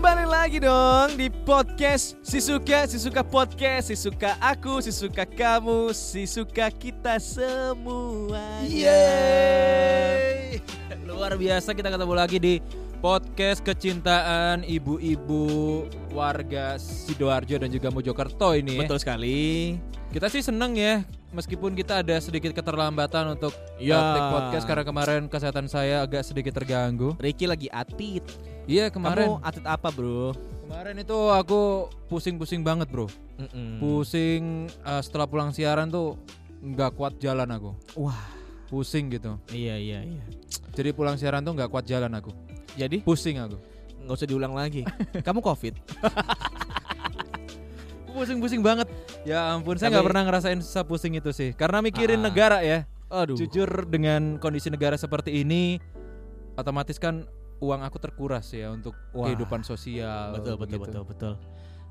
Kembali lagi dong di podcast Si Suka, Si Suka Podcast Si Suka aku, Si Suka kamu, Si Suka kita semua Yeay Luar biasa kita ketemu lagi di podcast kecintaan ibu-ibu warga Sidoarjo dan juga Mojokerto ini ya. Betul sekali Kita sih seneng ya meskipun kita ada sedikit keterlambatan untuk Ya. podcast karena kemarin kesehatan saya agak sedikit terganggu. Ricky lagi atit Iya kemarin Kamu atit apa bro? kemarin itu aku pusing-pusing banget bro. Mm-mm. Pusing uh, setelah pulang siaran tuh nggak kuat jalan aku. Wah Pusing gitu. iya iya iya Jadi pulang siaran tuh nggak kuat jalan aku. Jadi Pusing aku. nggak usah diulang lagi Kamu covid? Pusing-pusing banget. Ya ampun, saya nggak pernah ngerasain sepusing itu sih. Karena mikirin Ah. negara ya. Aduh Jujur dengan kondisi negara seperti ini, otomatis kan uang aku terkuras ya untuk Wah. kehidupan sosial. Betul betul gitu. betul betul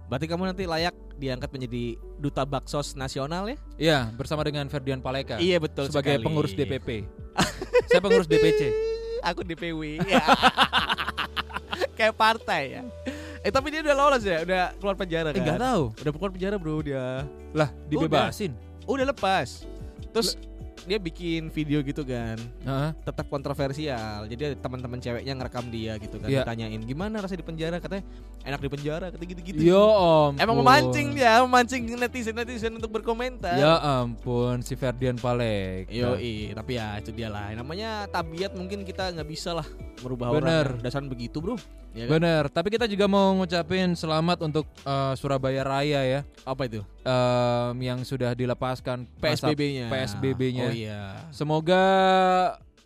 Berarti kamu nanti layak diangkat menjadi duta baksos nasional ya? Iya, bersama dengan Ferdian Paleka. Iya betul sebagai sekali. pengurus DPP. saya pengurus DPC. Aku DPW. Ya. Kayak partai ya. Eh tapi dia udah lolos ya, udah keluar penjara kan? Eh, nggak tahu. Udah keluar penjara bro dia. Lah, dibebasin. Udah lepas. Terus dia bikin video gitu kan, Heeh. tetap kontroversial. Jadi teman-teman ceweknya ngerekam dia gitu kan, Iya. ditanyain gimana rasa di penjara, katanya enak di penjara, kata gitu-gitu. Yo om. Emang memancing dia, memancing netizen netizen untuk berkomentar. Ya ampun, si Ferdian Paleka. Yo tapi ya itu dia lah. Namanya tabiat mungkin kita nggak bisa lah merubah Bener. orang. Dasar begitu bro. Ya kan? Bener, tapi kita juga mau ngucapin selamat untuk eh, Surabaya Raya ya, Apa itu? Em, yang sudah dilepaskan PSBB-nya. PSBB-nya. Oh iya. Semoga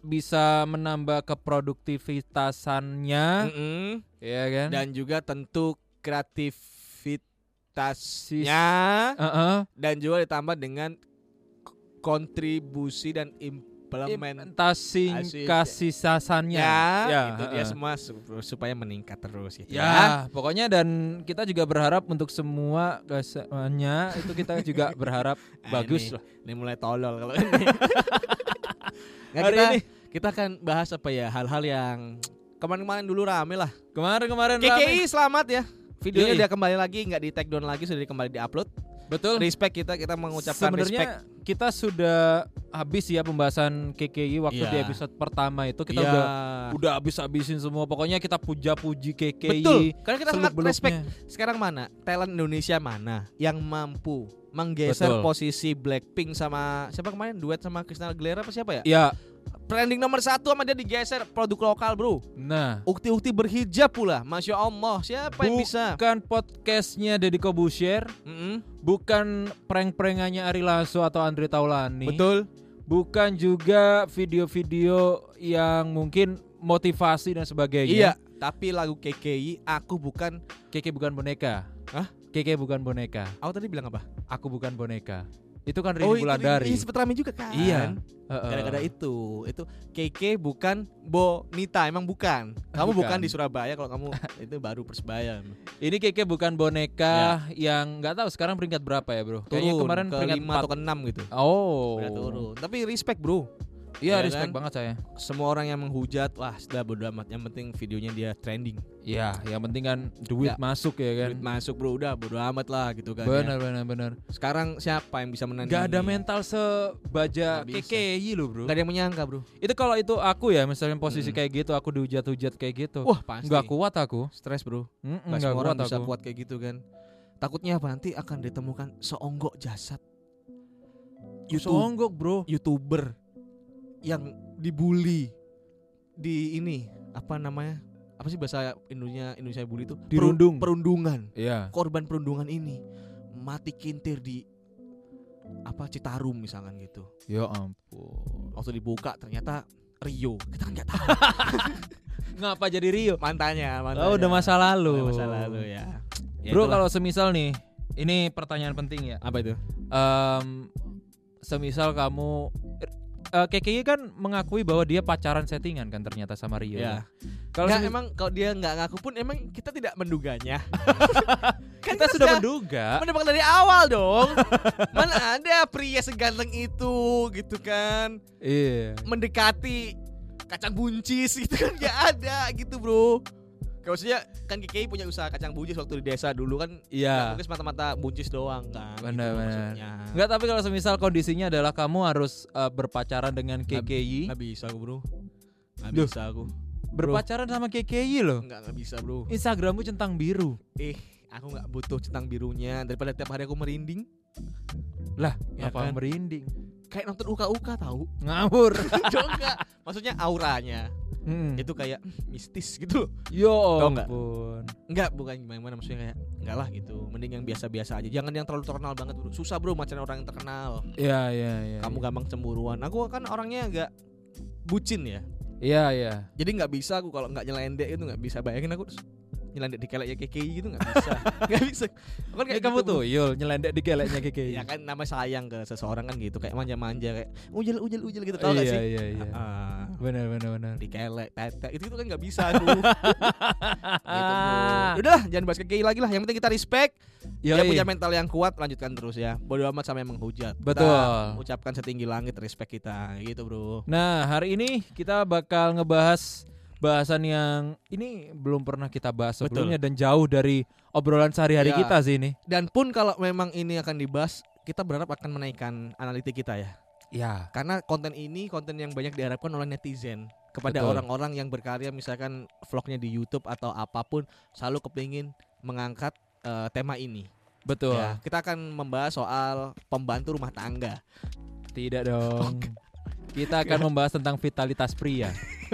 bisa menambah keproduktivitasannya, Mm-mm. ya kan? Dan juga tentu kreativitasnya Heeh. dan juga ditambah dengan kontribusi dan implemen implementasi Asik. kasih sasannya. ya, itu dia heeh. semua su- supaya meningkat terus gitu Ya, pokoknya dan kita juga berharap untuk semua kesemuanya itu kita juga berharap Ah, bagus ini- lah. Ini mulai tolol kalau ini. Nggak, Hari kita, ini. kita akan bahas apa ya hal-hal yang kemarin-kemarin dulu rame lah. Kemarin-kemarin KKI selamat ya. Videonya Yoi. dia kembali lagi nggak di take down lagi sudah kembali diupload. Betul. Respect kita kita mengucapkan respect. Sebenarnya kita sudah habis ya pembahasan KKI waktu Iya. di episode pertama itu kita Iya. udah udah habis-habisin semua. Pokoknya kita puja-puji KKI. Betul. Karena kita sangat respect. Sekarang mana talent Indonesia mana yang mampu menggeser Betul. posisi Blackpink sama siapa kemarin duet sama Christina Aguilera apa siapa ya? Ya, Trending nomor satu sama dia digeser produk lokal bro. nah Ukti-ukti berhijab pula, masya Allah. Siapa yang bisa? bukan podcastnya Deddy Kobusier, Mm-mm. bukan prank-prankannya Ari Lasso atau Andre Taulani. Betul. Bukan juga video-video yang mungkin motivasi dan sebagainya. Iya. Tapi lagu KKI, aku bukan. Keke bukan boneka. Hah? Keke bukan boneka. Aku tadi bilang apa? Aku bukan boneka. Itu kan Rini Oh, itu Wulandari. Ini sempat rame juga kan? Iya. Heeh. Gara-gara itu, itu KK bukan Bonita, emang bukan. Kamu bukan, Bukan. di Surabaya kalau kamu itu baru Persebaya. Ini Keke bukan boneka yang nggak tahu sekarang peringkat berapa ya, Bro? Kayaknya Turun kemarin ke peringkat 5 4. atau ke 6 gitu. Oh. Udah turun. Tapi respect, Bro. Iya, Ya respect kan? banget saya. Semua orang yang menghujat, wah, sudah bodo amat. Yang penting videonya dia trending. Iya, yang penting kan duit Ya. masuk ya kan. Duit masuk, Bro. Udah bodo amat lah gitu kan. ya. Benar, benar, benar. Sekarang siapa yang bisa menandingi? Gak ada mental sebaja. KKI lo, Bro. Gak ada yang menyangka, Bro. Itu kalau itu aku ya, misalnya posisi Mm. kayak gitu, aku dihujat-hujat kayak gitu. Wah, pasti. nggak kuat aku. Stres, Bro. Mm-mm, Gak nggak semua orang kuat bisa aku. kuat kayak gitu kan. Takutnya apa nanti akan ditemukan seonggok jasad YouTube, Songgok, Bro. youtuber yang dibully di ini apa namanya apa sih bahasa Indonesia Indonesia bully itu Dirundung. perundungan Iya. korban perundungan ini mati kintir di apa Citarum misalkan gitu Ya ampun. waktu dibuka ternyata Rio kita nggak tahu Ngapa jadi Rio? mantannya, mantannya. Oh, udah masa lalu. Udah masa lalu ya, Ya Bro, kalau semisal nih, ini pertanyaan penting ya. apa itu Em, semisal kamu eh, KKI kan mengakui bahwa dia pacaran settingan kan ternyata sama Rio. Ya. Kalau Nggak, semis- emang kalau dia nggak ngaku pun emang kita tidak menduganya. kan kita sudah menduga. menebak dari awal dong. Mana ada pria seganteng itu gitu kan Iya. mendekati kacang buncis gitu kan nggak ada gitu bro. Maksudnya kan KKI punya usaha kacang buncis waktu di desa dulu kan Iya. mungkin semata-mata buncis doang kan. Benar, gitu benar. maksudnya. Enggak, tapi kalau semisal kondisinya adalah kamu harus eh, berpacaran dengan KKI, Nggak bisa aku bro. Nggak bisa aku. berpacaran sama KKI loh. Nggak nggak bisa bro. Instagrammu centang biru. Eh aku nggak butuh centang birunya daripada tiap hari aku merinding. Lah, Ya apa kan? merinding? Kayak nonton uka-uka tahu. Ngawur. Enggak. Maksudnya auranya Hmm. itu kayak mistis gitu loh. Yo nggak? ampun. Enggak, bukan gimana maksudnya kayak enggak lah gitu. Mending yang biasa-biasa aja. Jangan yang terlalu terkenal banget bro. Susah bro macam orang yang terkenal. Iya, iya, iya. Kamu gampang cemburuan. Aku kan orangnya agak bucin ya. Iya, iya. Jadi nggak bisa aku kalau nggak nyelendek itu nggak bisa. Bayangin aku nyelendek di keleknya KKI gitu nggak bisa. Nggak bisa. Kan Kayak kamu gitu, tuh, Yul, nyelendek di geleknya KKI. Ya kan nama sayang ke seseorang kan gitu kayak manja-manja kayak ujel ujel ujel gitu tau gak iya, sih? iya, iya. Ah, Benar, benar, benar. di kelek, tete itu itu kan nggak bisa aku. gitu. Udah jangan bahas KKI lagi lah. Yang penting kita respect. Yoi. Dia punya mental yang kuat, lanjutkan terus ya. Bodo amat sama yang menghujat. Kita Betul. ucapkan setinggi langit respect kita, gitu bro. Nah, hari ini kita bakal ngebahas bahasan yang ini belum pernah kita bahas Betul. sebelumnya dan jauh dari obrolan sehari-hari Ya. kita sih ini. Dan pun kalau memang ini akan dibahas, kita berharap akan menaikkan analitik kita ya. Ya. Karena konten ini konten yang banyak diharapkan oleh netizen kepada Betul. orang-orang yang berkarya misalkan vlognya di YouTube atau apa pun selalu kepingin mengangkat eh, tema ini. Betul. Ya, kita akan membahas soal pembantu rumah tangga. Tidak dong. Kita akan membahas tentang vitalitas pria.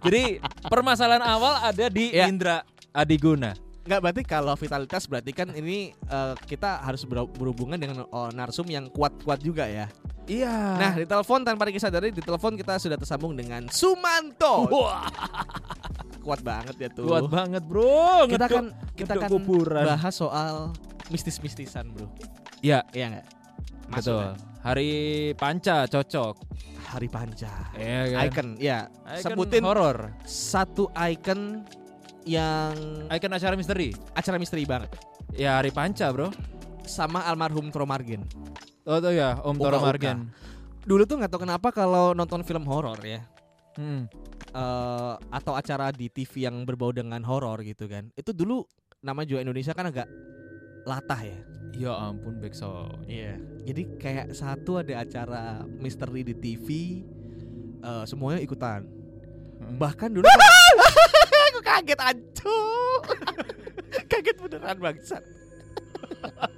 Jadi permasalahan awal ada di Ya. Indra Adiguna. Enggak berarti kalau vitalitas berarti kan ini eh, kita harus ber- berhubungan dengan oh, narsum yang kuat-kuat juga ya. Iya. Nah, di telepon tanpa disadari di telepon kita sudah tersambung dengan Sumanto. wah, Kuat banget ya tuh. kuat banget, Bro. Kita Ngedok- kan kita ngedok kan kuburan. bahas soal mistis-mistisan, Bro. Iya, Iya enggak? Betul. Hari Panca cocok. Hari Panca. Iya kan? Icon, ya. Icon Sebutin horor. satu icon yang Icon acara misteri. acara misteri banget Ya Hari Panca, Bro. sama almarhum Tromargen. Oh tuh ya, Om Toro. Margen. Dulu tuh nggak tahu kenapa kalau nonton film horor ya, Hmm. eh, atau acara di TV yang berbau dengan horor gitu kan. Itu dulu nama juga Indonesia kan agak latah ya. Ya ampun Bekso. Iya. Jadi kayak satu ada acara misteri di TV, eh, semuanya ikutan. Hmm. Bahkan dulu aku kaget ancu. kaget beneran bangsat.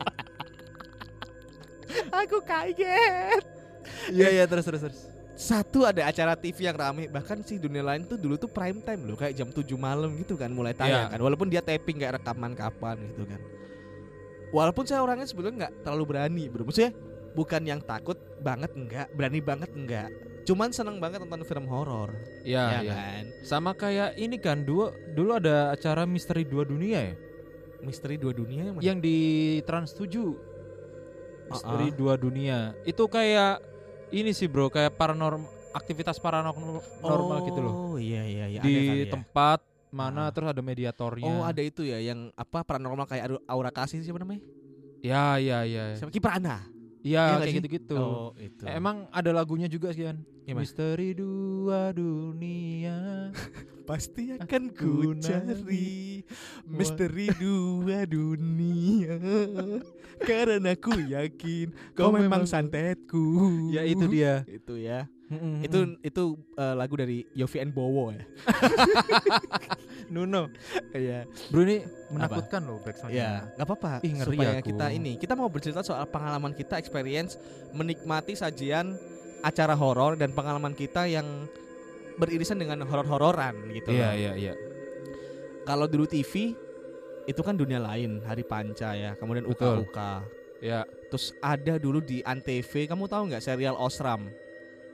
aku kaget. Iya iya terus terus terus. Satu ada acara TV yang rame bahkan sih dunia lain tuh dulu tuh prime time loh kayak jam 7 malam gitu kan mulai tayang Iya. kan walaupun dia taping kayak rekaman kapan gitu kan. Walaupun saya orangnya sebelumnya nggak terlalu berani bro Maksudnya bukan yang takut banget enggak Berani banget enggak Cuman seneng banget nonton film horor Iya ya iya. kan Sama kayak ini kan dua dulu ada acara misteri dua dunia ya. Misteri dua dunia yang mana? Yang di Trans 7. Misteri Uh-uh. dua dunia. Itu kayak ini sih bro, kayak paranormal aktivitas paranormal normal gitu loh. Oh iya iya iya ada Di kali ya. tempat mana Ah. terus ada mediatornya. Oh ada itu ya yang apa paranormal kayak Aura- kasih siapa namanya? Ya ya ya. Siapa Kiprana. Iya nggak kayak gitu-gitu. Oh itu. Eh, emang ada lagunya juga sih kan? Gimana? Misteri dua dunia. pasti akan ku ku cari misteri dua dunia karena ku yakin kau Kau memang memang- santetku. ya itu dia. Itu ya. Mm-mm. Itu itu eh, lagu dari Yofi and Bowo ya. Nuno. Iya. Bro ini menakutkan loh backsoundnya. Ya, nggak apa-apa. Ih, ngeri Supaya aku. kita ini, kita mau bercerita soal pengalaman kita, experience menikmati sajian acara horor dan pengalaman kita yang beririsan dengan horor-hororan gitu. Iya loh. iya iya. Kalau dulu TV itu kan dunia lain, Hari Panca ya, kemudian. Uka-Uka. Ya, Terus ada dulu di Antv, kamu tahu nggak serial Osram?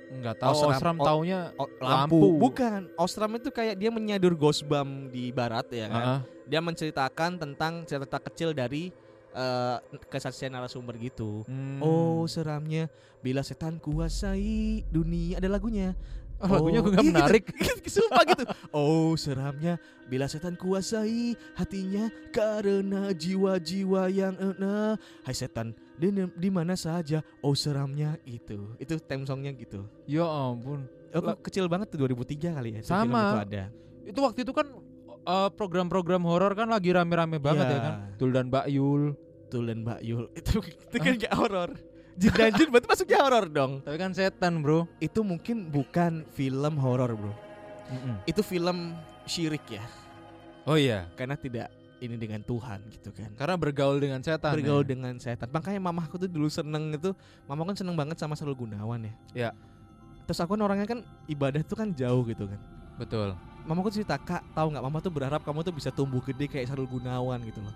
Enggak tahu Osram. Osram taunya O- Lampu. Bukan. Osram itu kayak dia menyadur gosbam di barat ya kan. Heeh. Dia menceritakan tentang cerita kecil dari eh, kesaksian narasumber gitu. Hmm. Oh seramnya bila setan kuasai dunia ada lagunya. Oh, lagunya Oh, gak iya, menarik. Sumpah gitu. Oh seramnya bila setan kuasai hatinya karena jiwa-jiwa yang enak. Hai setan di, di mana saja. Oh seramnya itu. Itu theme songnya gitu. Ya ampun. Aku La- kecil banget tuh 2003 kali ya. Sama. itu ada. Itu waktu itu kan eh, program-program horor kan lagi rame-rame banget Iya. ya kan. Tul dan Mbak Yul. Tul dan Mbak Yul itu, itu kan gak horor. Jin dan Jun berarti masuknya horor dong. Tapi kan setan, Bro. Itu mungkin bukan film horor, Bro. Mm-mm. Itu film syirik ya. Oh iya, Karena tidak ini dengan Tuhan gitu kan. karena bergaul dengan setan. Bergaul ya. dengan setan. Makanya mamaku tuh dulu seneng itu, mama kan seneng banget sama Sarul Gunawan ya. Iya. Terus aku kan orangnya kan ibadah tuh kan jauh gitu kan. Betul. Mamaku cerita kak, tahu nggak? Mama tuh berharap kamu tuh bisa tumbuh gede kayak Sarul Gunawan gitu loh.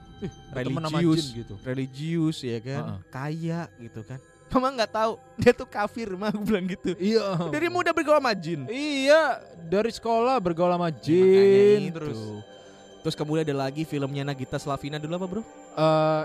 Religius. gitu. Religius ya kan, Heeh. kaya gitu kan. Mama nggak tahu dia tuh kafir, mah aku bilang gitu. Iya. Dari muda bergaul sama jin. Iya, dari sekolah bergaul sama Makanya jin itu. terus Terus kemudian ada lagi filmnya Nagita Slavina dulu apa bro? eh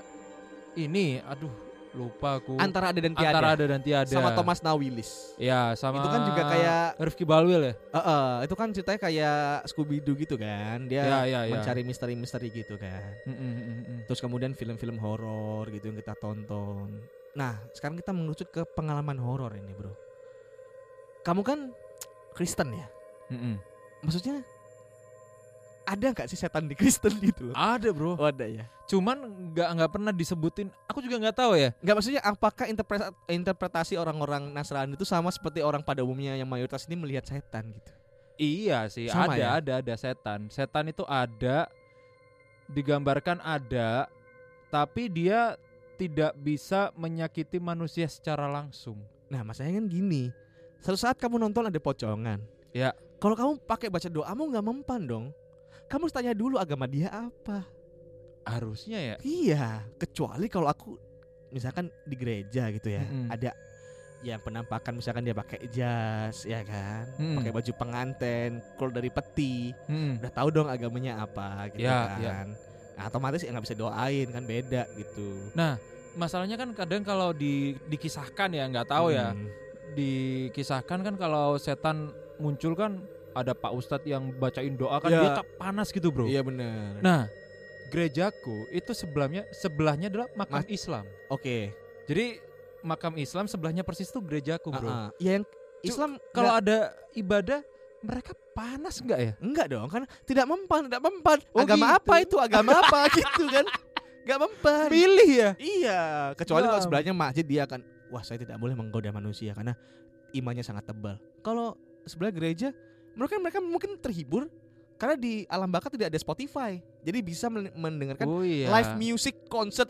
ini aduh lupa aku. Antara ada dan tiada. Antara ada dan tiada. Sama Thomas Nawilis. Ya, sama Itu kan juga kayak Rifki Balwil ya? Heeh, itu kan ceritanya kayak Scooby Doo gitu kan. Dia Ya, ya, ya. mencari misteri-misteri gitu kan. Mm, mm, mm, mm. Terus kemudian film-film horor gitu yang kita tonton. Nah, sekarang kita mengerucut ke pengalaman horor ini, Bro. Kamu kan Kristen ya? Mm, mm. Maksudnya ada nggak sih setan di Kristen gitu loh? Ada, Bro. Oh, ada ya. Cuman nggak nggak pernah disebutin. Aku juga nggak tahu ya. Nggak maksudnya apakah interpretasi, orang-orang Nasrani itu sama seperti orang pada umumnya yang mayoritas ini melihat setan gitu? Iya sih, Sama ada ya? ada ada setan. Setan itu ada digambarkan ada tapi dia tidak bisa menyakiti manusia secara langsung. Nah, masalahnya kan gini. Suatu saat kamu nonton ada pocongan. Ya. Kalau kamu pakai baca doamu nggak mempan dong. Kamu harus tanya dulu agama dia apa. Harusnya ya. Iya, kecuali kalau aku misalkan di gereja gitu ya, Mm-mm. ada yang penampakan misalkan dia pakai jas ya kan, Mm. pakai baju pengantin, keluar dari peti, Mm. udah tahu dong agamanya apa gitu Ya, kan. ya. Nah, otomatis ya nggak bisa doain kan beda gitu. Masalahnya kan kadang kalau di dikisahkan ya nggak tahu ya. Hmm. Dikisahkan kan kalau setan muncul kan ada Pak Ustadz yang bacain doa kan Ya. dia tak panas gitu, Bro. Iya benar. Nah, gerejaku itu sebelahnya sebelahnya adalah makam Mas- Islam. Oke. Jadi makam Islam sebelahnya persis tuh gerejaku, Bro. Ah. Ya yang Islam Kalau ada ibadah mereka panas nggak ya? enggak dong, kan tidak mempan, tidak mempan. Oh, agama gitu. apa itu? Agama apa gitu kan? Gak mempan. Pilih ya. Iya, kecuali kalau Ya. sebelahnya masjid dia akan wah saya tidak boleh menggoda manusia karena imannya sangat tebal. Kalau sebelah gereja, mereka mereka mungkin terhibur karena di alam baka tidak ada Spotify. Jadi bisa men- mendengarkan oh iya. live music concert.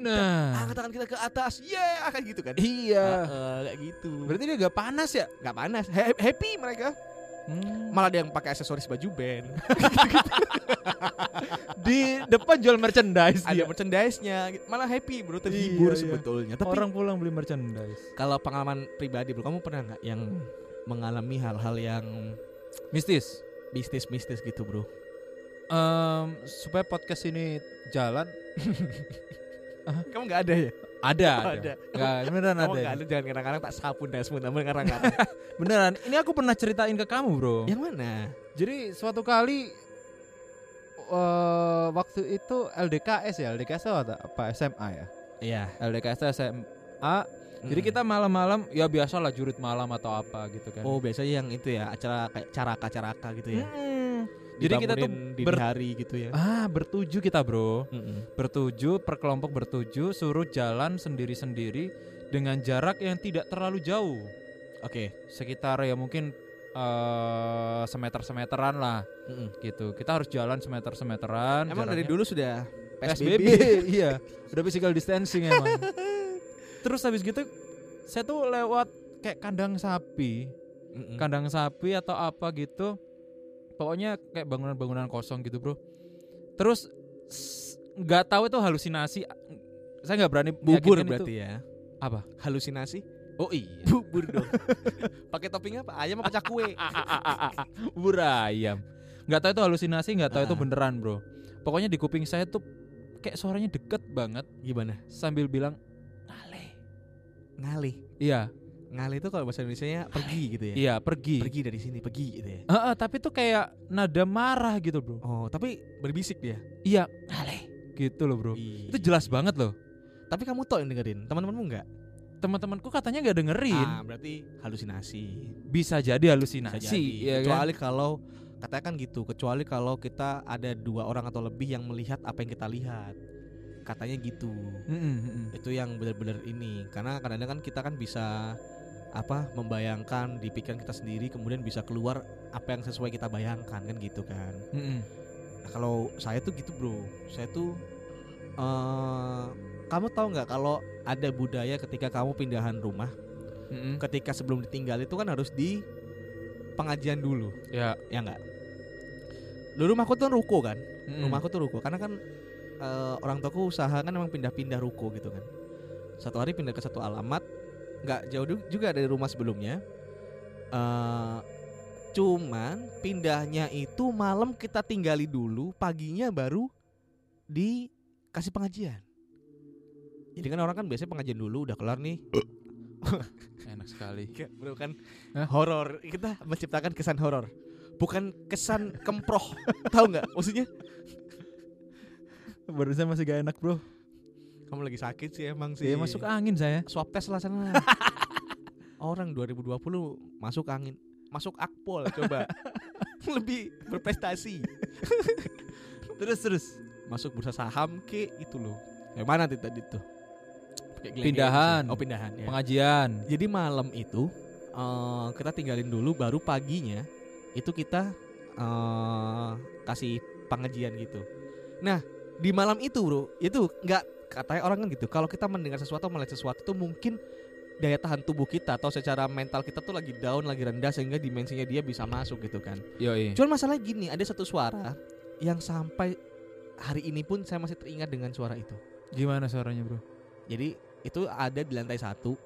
Nah, Angkat tangan kita ke atas. Yeah, akan gitu kan. iya. Heeh, kayak gitu. Berarti dia gak panas ya? nggak panas. Ha- happy mereka. Hmm. Malah ada yang pakai aksesoris baju band. Di depan jual merchandise ada dia. merchandise-nya. Malah happy, Bro, terhibur Iya, iya. sebetulnya. Tapi Orang pulang beli merchandise. kalau pengalaman pribadi bro kamu pernah nggak yang mengalami hal-hal yang Mistis. mistis-mistis gitu bro Em, supaya podcast ini jalan kamu nggak ada ya ada Oh, ada. ada. Nggak, beneran kamu ada. nggak ada jangan kadang-kadang tak sapu dasmu namun kadang-kadang Beneran. Ini aku pernah ceritain ke kamu, Bro. yang mana Jadi suatu kali eh waktu itu LDKS ya, LDKS apa, apa SMA ya? iya LDKS SMA. Jadi kita malam-malam ya biasa lah jurit malam atau apa gitu kan. oh biasanya yang itu ya acara kayak caraka-caraka gitu ya Mm-mm. Jadi kita tuh Dibangunin dini ber- hari gitu ya ah bertuju kita, Bro. Mm-mm. Bertuju per kelompok bertuju suruh jalan sendiri-sendiri dengan jarak yang tidak terlalu jauh. oke Sekitar ya mungkin eh semeter-semeteran lah Mm-mm. gitu. Kita harus jalan semeter-semeteran. emang dari dulu sudah PSBB, PSBB iya udah physical distancing emang terus habis gitu saya tuh lewat kayak kandang sapi. Mm-mm. kandang sapi atau apa gitu. Pokoknya kayak bangunan-bangunan kosong gitu bro. Terus nggak tahu itu halusinasi. Saya nggak berani bubur berarti itu. ya. Apa? Halusinasi? Oh iya. Bubur dong. Pakai topping apa? Ayam apa cakwe bubur ayam. Nggak tahu itu halusinasi nggak tahu itu Ah. beneran bro. Pokoknya di kuping saya tuh kayak suaranya deket banget. Gimana? Sambil bilang ngalih iya ngalih itu kalau bahasa Indonesia pergi gitu ya iya pergi pergi dari sini pergi gitu ya Heeh, tapi tuh kayak nada marah gitu bro oh tapi berbisik dia iya ngale gitu loh bro Ih. itu jelas banget loh tapi kamu tau yang dengerin teman-temanmu enggak teman-temanku katanya nggak dengerin. Ah, berarti halusinasi. Bisa jadi halusinasi. Bisa jadi. ya kan? kecuali kalau katanya kan gitu, kecuali kalau kita ada dua orang atau lebih yang melihat apa yang kita lihat. Katanya gitu. Mm-mm. Itu yang benar-benar ini. Karena kadang-kadang kan kita kan bisa apa membayangkan di pikiran kita sendiri kemudian bisa keluar apa yang sesuai kita bayangkan kan gitu kan. Mm-mm. Nah, kalau saya tuh gitu bro, saya tuh eh kamu tahu nggak kalau ada budaya ketika kamu pindahan rumah, Mm-mm. ketika sebelum ditinggal itu kan harus di pengajian dulu, Ya. ya nggak? Dulu rumahku tuh ruko kan, Mm-mm. rumahku tuh ruko karena kan eh, orang tuaku usaha kan emang pindah-pindah ruko gitu kan. Satu hari pindah ke satu alamat, nggak jauh juga dari rumah sebelumnya. eh cuman pindahnya itu malam kita tinggali dulu, paginya baru dikasih pengajian. Jadi kan orang kan biasanya pengajian dulu udah kelar nih, Enak sekali. Bro kan horor kita menciptakan kesan horor bukan kesan kemproh tahu nggak maksudnya Barusan masih gak enak, Bro. kamu lagi sakit sih emang sih Iya, masuk angin saya. swab test lah sana orang 2020 masuk angin masuk akpol coba lebih berprestasi Terus terus. masuk bursa saham ke itu loh yang mana tadi tuh Pindahan. oh pindahan ya. Pengajian. Jadi malam itu eh, kita tinggalin dulu baru paginya itu kita eh, kasih pengajian gitu. Nah di malam itu bro itu nggak katanya orang kan gitu kalau kita mendengar sesuatu melihat sesuatu itu mungkin daya tahan tubuh kita atau secara mental kita tuh lagi down lagi rendah sehingga dimensinya dia bisa masuk gitu kan. Yoi. Cuman masalah gini ada satu suara yang sampai hari ini pun saya masih teringat dengan suara itu. Gimana suaranya, Bro? Jadi itu ada di lantai satu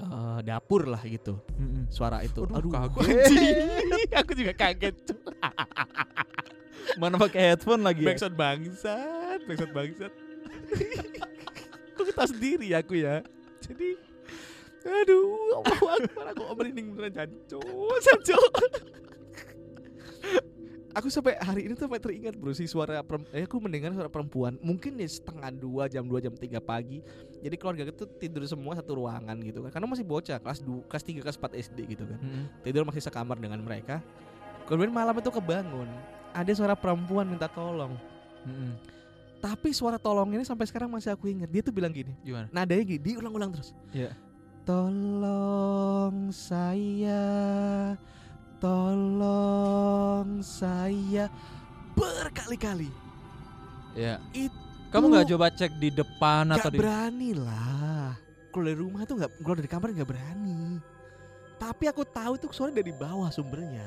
eh, dapur lah gitu Mm-mm. suara itu. Aduh, kaget. anjing. aku juga kaget. Mana pakai headphone lagi ya? Backsound bangsat, backsound bangsat. Kok kita sendiri aku ya. Jadi aduh, Allahu Akbar aku merinding beneran jancuk, jancuk. Aku sampai hari ini tuh sampai teringat bro si suara eh, aku mendengar suara perempuan mungkin di setengah dua jam dua jam tiga pagi jadi keluarga itu tidur semua satu ruangan gitu kan karena masih bocah kelas 2 kelas 3 kelas 4 SD gitu kan Mm-mm. tidur masih sekamar dengan mereka. Kemudian malam itu kebangun, ada suara perempuan minta tolong. Mm-mm. Tapi suara tolong ini sampai sekarang masih aku ingat. Dia tuh bilang gini, Gimana? nadanya gini, diulang-ulang terus. Iya. Tolong saya, tolong saya berkali-kali. Ya. Itu Kamu nggak coba cek di depan Gak atau di berani lah. Keluar dari rumah tuh nggak keluar dari kamar nggak berani. Tapi aku tahu itu suara dari bawah sumbernya.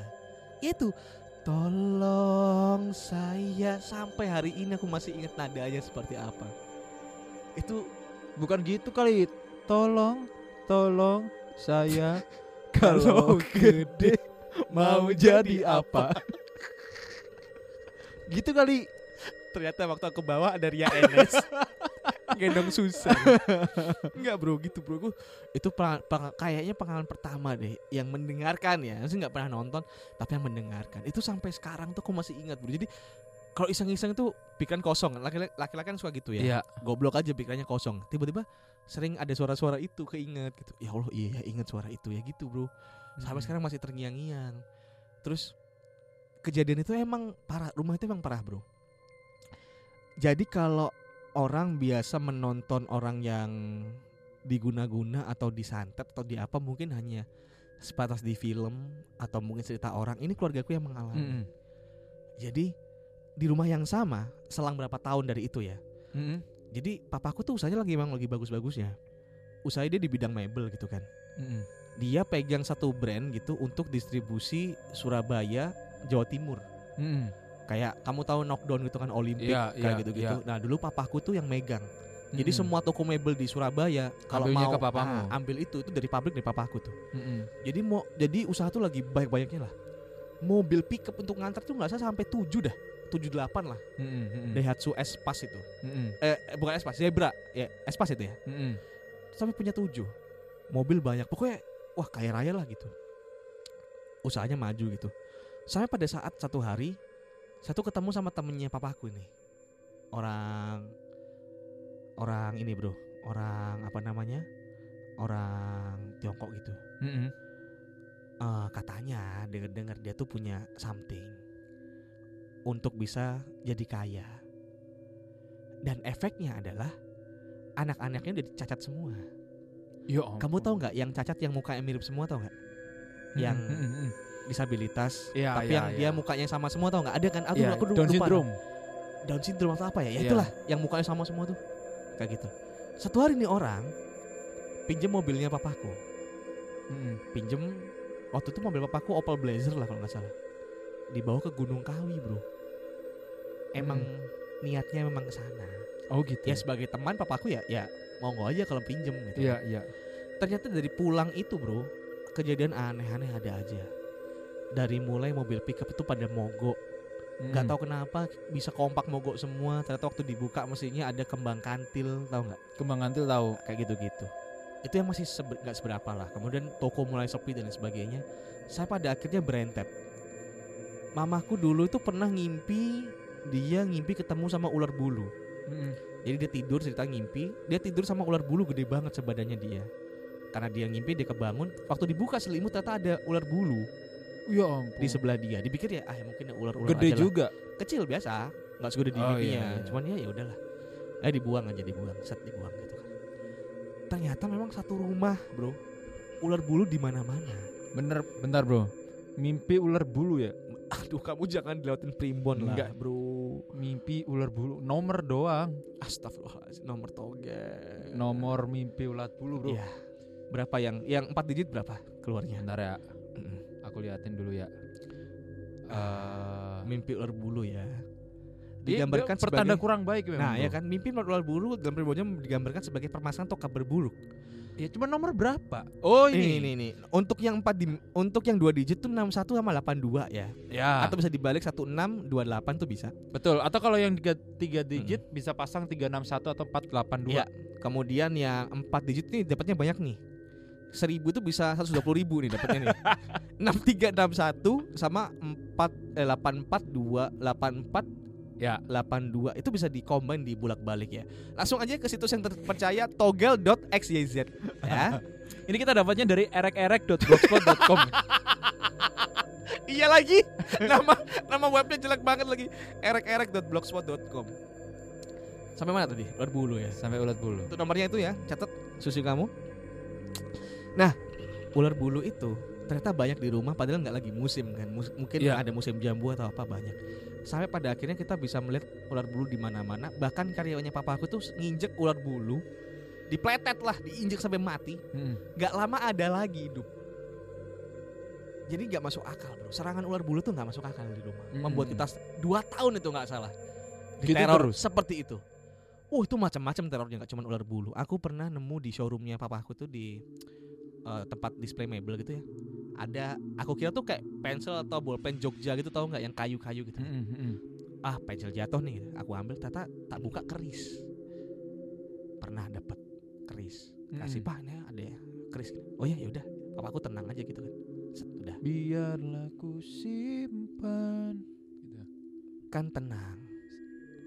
Itu tolong saya sampai hari ini aku masih ingat nadanya seperti apa. Itu Bukan gitu kali. Tolong, tolong saya Kalau gede mau jadi apa? gitu kali. ternyata waktu aku bawa ada Ria Enes gendong Susan. Enggak bro, gitu bro. Aku, itu peng- peng- kayaknya pengalaman pertama deh yang mendengarkan ya. Saya nggak pernah nonton, tapi yang mendengarkan. Itu sampai sekarang tuh aku masih ingat bro. Jadi kalau iseng-iseng itu pikiran kosong. Laki-laki kan suka gitu ya. Iya. Goblok aja pikirannya kosong. Tiba-tiba sering ada suara-suara itu keinget gitu. Ya Allah, iya ya ingat suara itu ya gitu bro. Sampai Hmm. sekarang masih terngiang-ngiang. Terus kejadian itu emang parah. Rumah itu emang parah bro. Jadi kalau orang biasa menonton orang yang diguna-guna atau disantet atau di apa mungkin hanya sebatas di film atau mungkin cerita orang. Ini keluargaku yang mengalami. Mm-mm. Jadi di rumah yang sama selang berapa tahun dari itu ya. Mm-mm. Jadi papaku tuh usahanya lagi emang lagi bagus-bagusnya. Usahanya dia di bidang mebel gitu kan. Mm-mm. Dia pegang satu brand gitu untuk distribusi Surabaya, Jawa Timur. Mm-mm. Kayak kamu tahu knockdown gitu kan Olimpik Iya, kayak iya, gitu-gitu. iya. Nah, dulu papaku tuh yang megang. Jadi Mm-mm. semua toko mebel di Surabaya kalau Ambilnya mau ke papamu. ah, ambil itu itu dari pabrik dari papaku tuh. Mm-mm. Jadi mau jadi usaha tuh lagi banyak-banyaknya lah. Mobil pickup untuk ngantar tuh nggak salah sampai 7 dah. 7 8 lah. Mm-mm. Mm-mm. Daihatsu Espas itu. Mm-mm. Eh eh, bukan Espas, Zebra. Ya, Espas itu ya. Mm-mm. sampai punya tujuh mobil banyak pokoknya wah kaya raya lah gitu usahanya maju gitu sampai pada saat satu hari satu ketemu sama temennya papaku ini orang orang ini bro orang apa namanya orang Tiongkok gitu. Mm-mm. Eh, katanya dengar-dengar dia tuh punya something untuk bisa jadi kaya. Dan efeknya adalah anak-anaknya udah cacat semua. Ya Kamu tahu nggak yang cacat yang mukanya mirip semua tahu nggak? yang Disabilitas, Ya, tapi ya, yang ya. dia mukanya sama semua tahu nggak? Ada kan? Aku, ya, aku Down lupa. syndrome. Down syndrome atau apa ya? Ya Iya. itulah yang mukanya sama semua tuh. Kayak gitu. Satu hari nih orang pinjem mobilnya papaku. Mm-mm. Pinjem waktu itu mobil papaku Opel Blazer lah kalau nggak salah. Dibawa ke Gunung Kawi, Bro. Emang niatnya memang ke sana. Oh gitu. Ya sebagai teman papaku ya ya monggo aja kalau pinjem gitu. Iya, iya. Ternyata dari pulang itu, Bro, kejadian aneh-aneh ada aja. Dari mulai mobil pickup itu pada mogok. Nggak Mm. tahu kenapa bisa kompak mogok semua. Ternyata waktu dibuka mesinnya ada kembang kantil tahu nggak? Kembang kantil tahu. kayak gitu gitu itu yang masih sebe- nggak seberapa lah. Kemudian toko mulai sepi dan sebagainya. Saya pada akhirnya berentet. Mamaku dulu itu pernah ngimpi dia ngimpi ketemu sama ular bulu. Mm-mm. jadi dia tidur cerita ngimpi. Dia tidur sama ular bulu gede banget sebadannya dia. Karena dia ngimpi dia kebangun. Waktu dibuka selimut ternyata ada ular bulu Ya ampun. di sebelah dia dipikir ya ah ya mungkin ya ular-ular Gede aja lah. juga. kecil biasa nggak segede di Oh, iya, iya. cuman ya ya udahlah eh dibuang aja dibuang set dibuang gitu kan ternyata memang satu rumah bro ular bulu di mana mana Bener, bentar bro. Mimpi ular bulu ya? aduh kamu jangan dilewatin primbon lah Enggak. bro Mimpi ular bulu. Nomor doang. astagfirullahaladzim nomor toge Nomor mimpi ular bulu bro. Iya. berapa yang yang empat digit berapa keluarnya Bentar ya. Mm-mm. Aku liatin dulu ya. Eh, mimpi ular bulu ya dia- digambarkan dia pertanda sebagai kurang baik memang. nah ya kan mimpi ular bulu dalam primbonnya digambarkan sebagai permasalahan atau kabar buruk Ya cuma nomor berapa? Oh ini ini ini untuk yang empat di, untuk yang dua digit tuh 61 sama 82 ya Ya. atau bisa dibalik 1628 tuh bisa. betul. Atau kalau yang tiga, tiga digit bisa pasang 361 atau 482. Iya. Kemudian yang empat digit nih dapatnya banyak nih. 1000 tuh bisa 120 ribu nih dapatnya nih. 6361 sama 4 eh, 842 84 Ya. 82 itu bisa dikombin di bulak-balik ya. Langsung aja ke situs yang terpercaya togel.xyz ya. Ini kita dapatnya dari erek-erek.blogspot.com. iya lagi. nama nama webnya jelek banget lagi. erek-erek.blogspot.com. Sampai mana tadi? Ular bulu ya. Sampai ulat bulu. Itu nomornya itu ya, catat susu kamu. Nah, ular bulu itu ternyata banyak di rumah padahal nggak lagi musim kan. Mus- mungkin Iya. ada musim jambu atau apa banyak. Sampai pada akhirnya kita bisa melihat ular bulu di mana-mana. Bahkan karyawannya papaku tuh nginjek ular bulu, dipletet lah, diinjek sampai mati. Mm. Gak lama ada lagi hidup. Jadi nggak masuk akal bro. Serangan ular bulu tuh nggak masuk akal di rumah. Mm. Membuat kita dua tahun itu nggak salah. Gitu Diteror terus? seperti itu. Oh itu macam-macam terornya nggak cuma ular bulu. Aku pernah nemu di showroomnya papaku tuh di eh, tempat display mebel gitu ya. Ada aku kira tuh kayak pensil atau bolpen Jogja gitu tahu nggak yang kayu-kayu gitu. Mm, mm, mm. Ah pensil jatuh nih. Aku ambil ternyata tak buka keris. Pernah dapat keris. Kasih Mm. pak ini ada ya keris. Oh ya yaudah. Papaku tenang aja gitu kan. Set, udah. Biarlah ku simpan. Gitu. Kan tenang.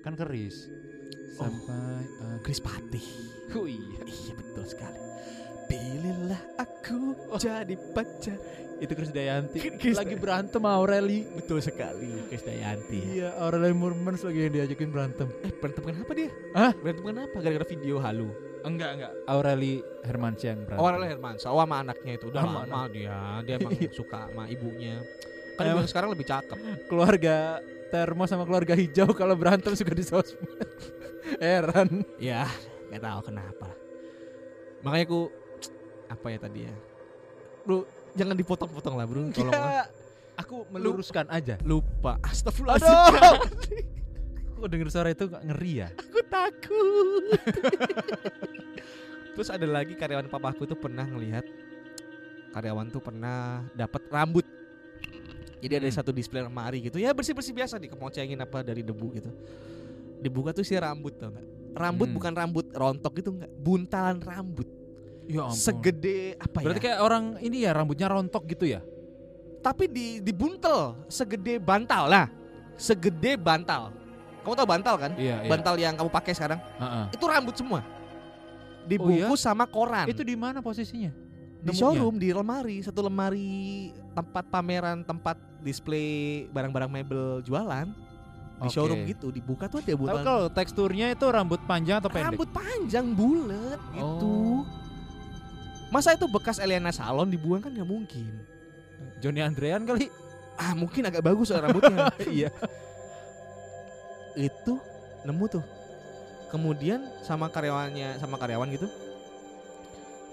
Kan keris. Oh. Sampai aku. Keris patih. Oh iya. Iya betul sekali. Pilihlah aku jadi pacar. Itu Chris Dayanti. Chris lagi berantem sama Aureli. Betul sekali, Chris Dayanti. ya. Iya, Aureli Murmans lagi yang diajakin berantem. Eh berantem kenapa dia? Hah? Berantem kenapa? Gara-gara video halu. Enggak, enggak. Aureli Hermansyah yang berantem. Oh, Aurel Hermansyah, oh sama anaknya itu udah Sama lama dia. Dia emang suka sama ibunya. Kan emang sekarang lebih cakep. keluarga termo sama keluarga hijau kalau berantem suka di sosmed. Heran. Ya, nggak tahu kenapa. Makanya aku apa ya tadi ya? Bro, jangan dipotong-potong lah, Bro. Tolong lah. Aku meluruskan aja. Lupa. Astagfirullahaladzim. Aduh. Aku denger suara itu ngeri ya. aku takut. Terus ada lagi karyawan papaku tuh pernah ngelihat karyawan tuh pernah dapat rambut. Jadi ada Hmm. satu display lemari gitu. Ya bersih-bersih biasa dikemocengin apa dari debu gitu. Dibuka tuh si rambut nggak? Rambut Hmm. bukan rambut rontok gitu nggak? Buntalan rambut. Ya ampun. Segede apa Berarti ya? kayak orang ini ya rambutnya rontok gitu ya? Tapi di dibuntel segede bantal. Nah, segede bantal. Kamu tahu bantal kan? Iya, Bantal yang kamu pakai sekarang. Heeh. Itu rambut semua. dibungkus sama koran. Itu di mana posisinya? di nemunya? showroom di lemari, satu lemari tempat pameran, tempat display barang-barang mebel jualan. Di Oke. showroom gitu, dibuka tuh ada Tapi botol kalau teksturnya itu rambut panjang atau pendek? rambut panjang bulat gitu. Masa itu bekas Eliana Salon dibuang kan nggak mungkin. Johnny Andrean kali. Ah mungkin agak bagus soal rambutnya. iya. itu nemu tuh. Kemudian sama karyawannya sama karyawan gitu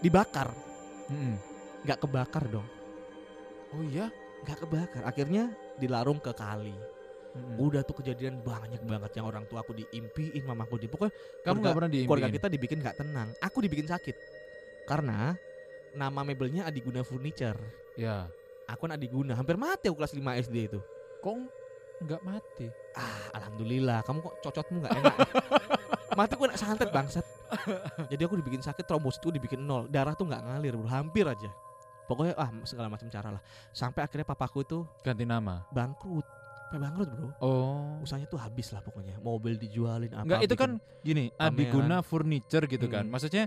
dibakar, Mm-mm. nggak kebakar dong, Oh iya. nggak kebakar. Akhirnya dilarung ke kali. Mm-mm. Udah tuh kejadian banyak banget yang orang tua aku diimpiin, mamaku di pokoknya Kamu nggak pernah diimpiin? keluarga kita dibikin nggak tenang. Aku dibikin sakit karena nama mebelnya Adiguna Furniture. Ya. Aku kan Adiguna, hampir mati aku kelas 5 SD itu. Kok nggak mati? Ah, alhamdulillah. Kamu kok cocotmu nggak enak. ya? Mati aku nak santet bangsat. Jadi aku dibikin sakit, trombosit itu dibikin nol, darah tuh nggak ngalir, bro. hampir aja. Pokoknya ah segala macam cara lah. Sampai akhirnya papaku itu Ganti nama. bangkrut. Sampai bangkrut, Bro. Oh. Usahanya tuh habis lah pokoknya. Mobil dijualin apa. Enggak itu bikin- kan gini. Adiguna Furniture gitu kan. Mm. Maksudnya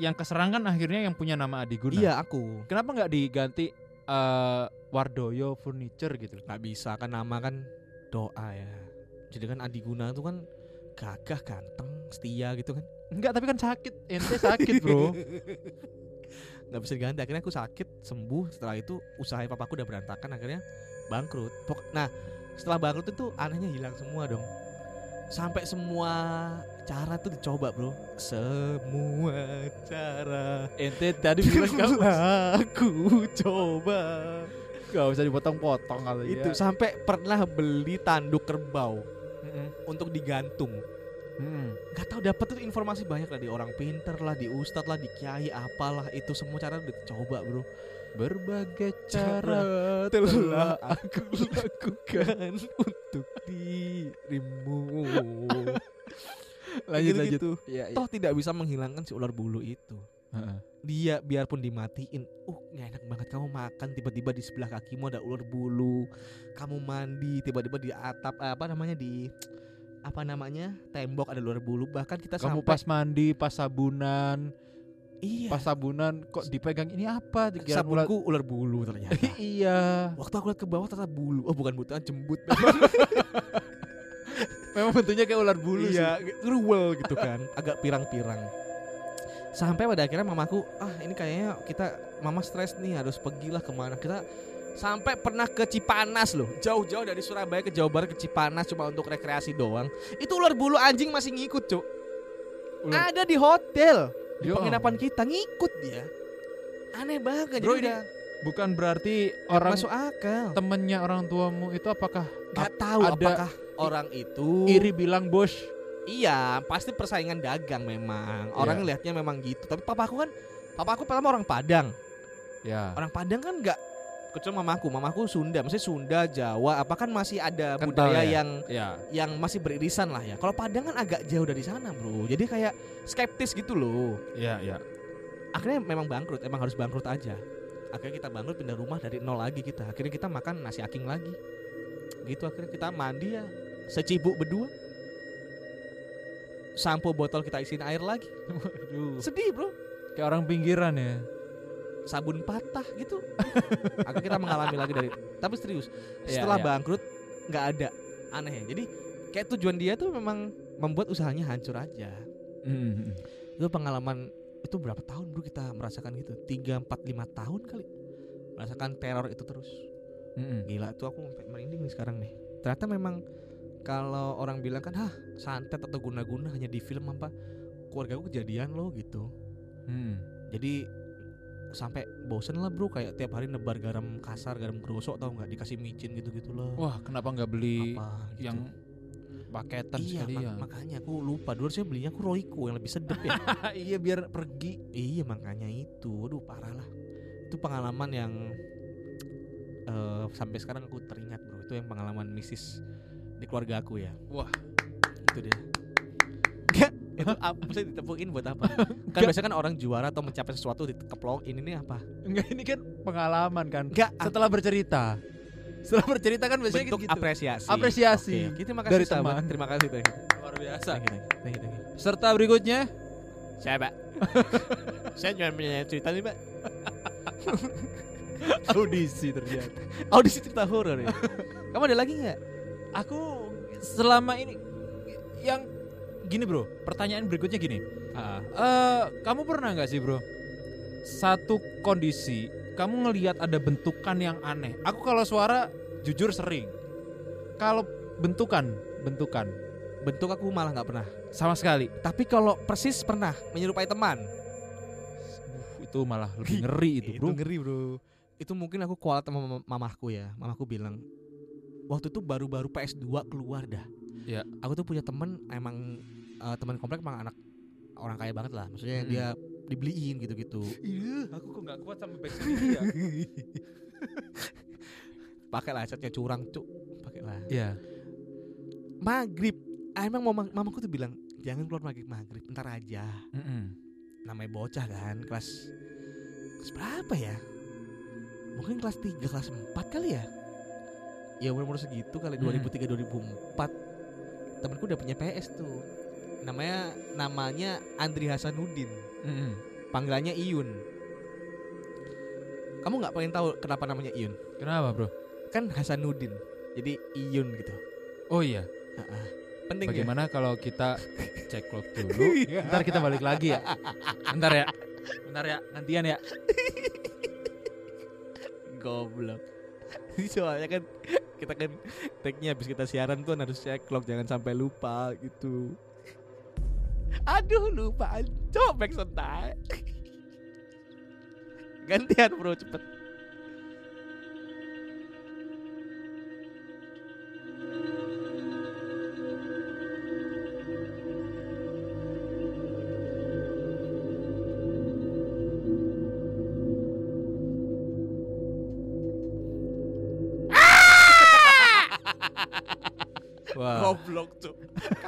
yang keserangan akhirnya yang punya nama Adiguna. Iya, aku. Kenapa nggak diganti eh, Wardoyo Furniture gitu? nggak bisa kan nama kan doa ya. Jadi kan Adiguna itu kan gagah, ganteng, setia gitu kan. Enggak, tapi kan sakit. Ente sakit, Bro. nggak bisa diganti akhirnya aku sakit sembuh setelah itu usaha papaku udah berantakan akhirnya bangkrut nah setelah bangkrut itu anehnya hilang semua dong sampai semua cara tuh dicoba bro. Semua cara. Ente tadi bilang kamu aku coba. Gak usah dipotong-potong kali itu ya. sampai pernah beli tanduk kerbau Mm-mm. untuk digantung. Mm-mm. nggak tahu dapat tuh informasi banyak lah. Di orang pinter lah di ustadz lah di kiai apalah. Itu semua cara dicoba bro Berbagai Cara telah aku lakukan untuk dirimu. lanjut lanjut. Gitu-gitu. Iya, iya. Toh tidak bisa menghilangkan si ular bulu itu. Heeh. Dia biarpun dimatiin, uh nggak enak banget kamu makan tiba-tiba di sebelah kakimu ada ular bulu. Kamu mandi tiba-tiba di atap eh, apa namanya di apa namanya tembok ada ular bulu. Bahkan kita Kamu sampai pas mandi, pas sabunan, iya pas sabunan kok dipegang ini apa? Dikira ular- sabunku ular bulu ternyata. iya. Waktu aku lihat ke bawah ternyata bulu. Oh bukan butuhan jembut. Memang bentuknya kayak ular bulu sih. iya, ruwel gitu kan, agak pirang-pirang. Sampai pada akhirnya mamaku, ah ini kayaknya kita mama stres nih harus pergilah ke mana kita sampai pernah ke Cipanas loh jauh-jauh dari Surabaya ke Jawa Barat ke Cipanas cuma untuk rekreasi doang itu ular bulu anjing masih ngikut cuk Ular- ada di hotel di Ya penginapan kita ngikut dia aneh banget Bro, jadi ini udah Bukan berarti orang masuk akal temennya orang tuamu itu apakah nggak tahu ada apakah orang itu iri bilang bos? Iya, pasti persaingan dagang memang. Orang Iya. lihatnya memang gitu. Tapi papaku kan, papaku pertama orang Padang. Ya. Orang Padang kan nggak kecuali mamaku, mamaku Sunda, maksudnya Sunda, Jawa, apa kan masih ada Kental budaya ya? yang Ya. yang masih beririsan lah ya. Kalau Padang kan agak jauh dari sana, Bro. Jadi kayak skeptis gitu loh. Ya, ya. Akhirnya memang bangkrut, emang harus bangkrut aja. Akhirnya kita bangkrut pindah rumah dari nol lagi kita. Akhirnya kita makan nasi aking lagi. Gitu akhirnya kita mandi ya secibuk berdua. Sampo botol kita isiin air lagi. Waduh. Sedih, Bro. Kayak orang pinggiran ya. Sabun patah gitu. Akhirnya kita mengalami lagi dari tapi serius. Iya, Setelah iya. bangkrut nggak ada aneh ya. Jadi kayak tujuan dia tuh memang membuat usahanya hancur aja. Mm. Itu pengalaman itu berapa tahun bro kita merasakan gitu? 3 4 5 tahun kali. Merasakan teror itu terus. Mm-mm. Gila tuh aku sampai merinding nih sekarang nih. Ternyata memang kalau orang bilang kan, "Hah, santet atau guna-guna hanya di film apa?" Keluarga aku kejadian loh gitu. Mm. jadi sampai bosen lah bro. Kayak tiap hari nebar garam kasar garam gerosok tau nggak? Dikasih micin gitu gitu loh Wah, kenapa nggak beli apa gitu. yang paketan iya sekali mak- ya? makanya aku lupa. Dulu saya belinya aku Royco yang lebih sedap ya. Iya biar pergi. iya makanya itu. Aduh parah lah. Itu pengalaman yang eh, sampai sekarang aku teringat bro. Itu yang pengalaman misis di keluarga aku ya. Wah. itu dia itu apa sih ditepukin buat apa? kan biasanya kan orang juara atau mencapai sesuatu dikeplongin ini apa? Enggak ini kan pengalaman kan. Enggak, Setelah bercerita. Setelah bercerita kan biasanya bentuk gitu. apresiasi. Apresiasi Oke, oke. terima kasih dari sahabat. teman. Terima kasih thank you. Luar biasa. Thank you, thank you, thank you, thank you. Serta berikutnya Saya, Pak. saya cuma punya cerita nih, Pak. Audisi ternyata. Audisi cerita horor ya. Kamu ada lagi nggak? Aku selama ini yang gini bro, pertanyaan berikutnya gini. Eh, kamu pernah nggak sih bro? Satu kondisi, kamu ngelihat ada bentukan yang aneh. Aku kalau suara jujur sering. Kalau bentukan, bentukan bentuk aku malah nggak pernah. sama sekali. Tapi kalau persis pernah menyerupai teman. Uh, itu malah lebih ngeri itu bro. ngeri bro. Itu mungkin aku kualat sama mam- mamahku ya. Mamaku bilang waktu itu baru-baru PS2 keluar dah. Ya. Aku tuh punya temen emang eh, teman komplek emang anak orang kaya banget lah. Maksudnya Mm-mm. dia dibeliin gitu-gitu. Iya, aku kok nggak kuat sama backstreet dia. Pakai lah headsetnya curang cuk. Pakai lah. Iya. Maghrib. Ah, emang mama, mamaku tuh bilang jangan keluar maghrib maghrib. Ntar aja. Mm-mm. Namanya bocah kan kelas kelas berapa ya? Mungkin kelas 3, kelas 4 kali ya? Ya umur-umur segitu kali Hmm. 2003 2004. Temenku udah punya PS tuh. Namanya namanya Andri Hasanuddin. Mm-mm. Panggilannya Iyun. Kamu nggak pengen tahu kenapa namanya Iyun? Kenapa bro? Kan Hasanuddin. Jadi Iyun gitu. Oh iya. Ah, Penting ya? Bagaimana kalau kita cek clock dulu? Ntar kita balik lagi ya. Bentar ya. Bentar ya. Gantian ya. Goblok. Soalnya kan kita kan tagnya habis kita siaran tuh harus cek clock jangan sampai lupa gitu. Aduh lupa cobek sentai. Gantian bro cepet.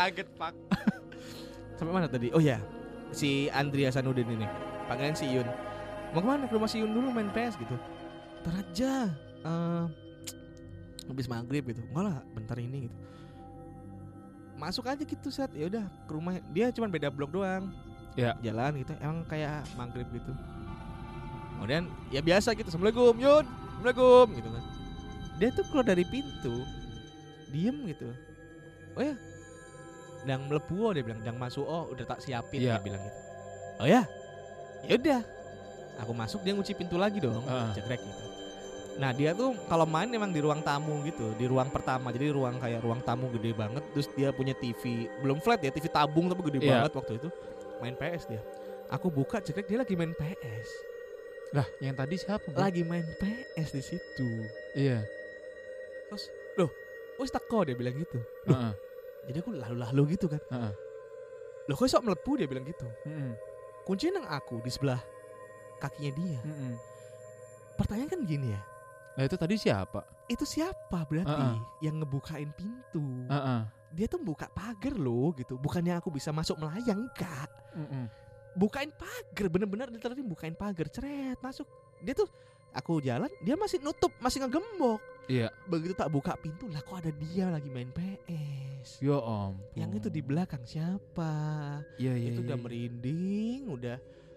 Kaget pak. Sampai mana tadi? Oh ya, si Andrea Sanudin ini. Panggilan si Yun. Mau ke mana? Ke rumah si Yun dulu main PS gitu. Ntar aja. eh, habis maghrib gitu. Enggak lah, bentar ini gitu. Masuk aja gitu saat ya udah ke rumah dia cuma beda blok doang. Ya. Jalan gitu. Emang kayak maghrib gitu. Kemudian ya biasa gitu. Assalamualaikum Yun. Assalamualaikum gitu kan. Dia tuh keluar dari pintu diem gitu oh ya dang melebu oh, dia bilang dang masuk oh udah tak siapin Iya. dia bilang gitu oh ya ya udah aku masuk dia ngunci pintu lagi dong Heeh. cekrek gitu nah dia tuh kalau main emang di ruang tamu gitu di ruang pertama jadi ruang kayak ruang tamu gede banget terus dia punya TV belum flat ya TV tabung tapi gede Iya. banget waktu itu main PS dia aku buka cekrek dia lagi main PS Lah, yang tadi siapa? Bro? lagi main PS di situ Iya. wes teko dia bilang gitu Heeh. Jadi aku lalu-lalu gitu kan Heeh. loh kok sok melebu dia bilang gitu Mm-mm. kuncinya nang aku di sebelah kakinya dia Mm-mm. pertanyaan kan gini ya Nah itu tadi siapa? itu siapa berarti Heeh. yang ngebukain pintu Heeh. dia tuh buka pagar loh gitu bukannya aku bisa masuk melayang enggak Mm-mm. bukain pagar bener-bener literally bukain pagar ceret masuk dia tuh aku jalan dia masih nutup masih ngegembok Iya. begitu tak buka pintu lah kok ada dia lagi main PS Ya ampun. yang itu di belakang siapa Iya iya. itu iya, udah iya. merinding udah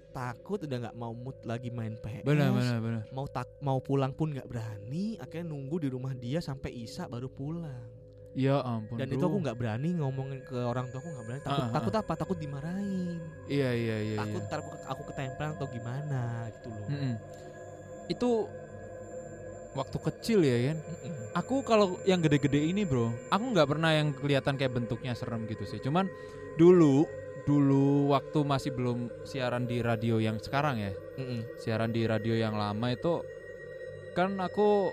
takut udah nggak mau mood lagi main PS Benar benar benar. mau tak mau pulang pun nggak berani akhirnya nunggu di rumah dia sampai Isa baru pulang Ya ampun. dan bro. itu aku nggak berani ngomongin ke orang tua aku nggak berani takut Ah, ah, takut apa takut dimarahin Iya iya iya. takut iya. ntar aku, aku ketempelan atau gimana gitu loh Mm-mm. Itu waktu kecil ya kan. Mm-mm. Aku kalau yang gede-gede ini bro, aku nggak pernah yang kelihatan kayak bentuknya serem gitu sih. Cuman dulu dulu waktu masih belum siaran di radio yang sekarang ya, Mm-mm. siaran di radio yang lama itu kan aku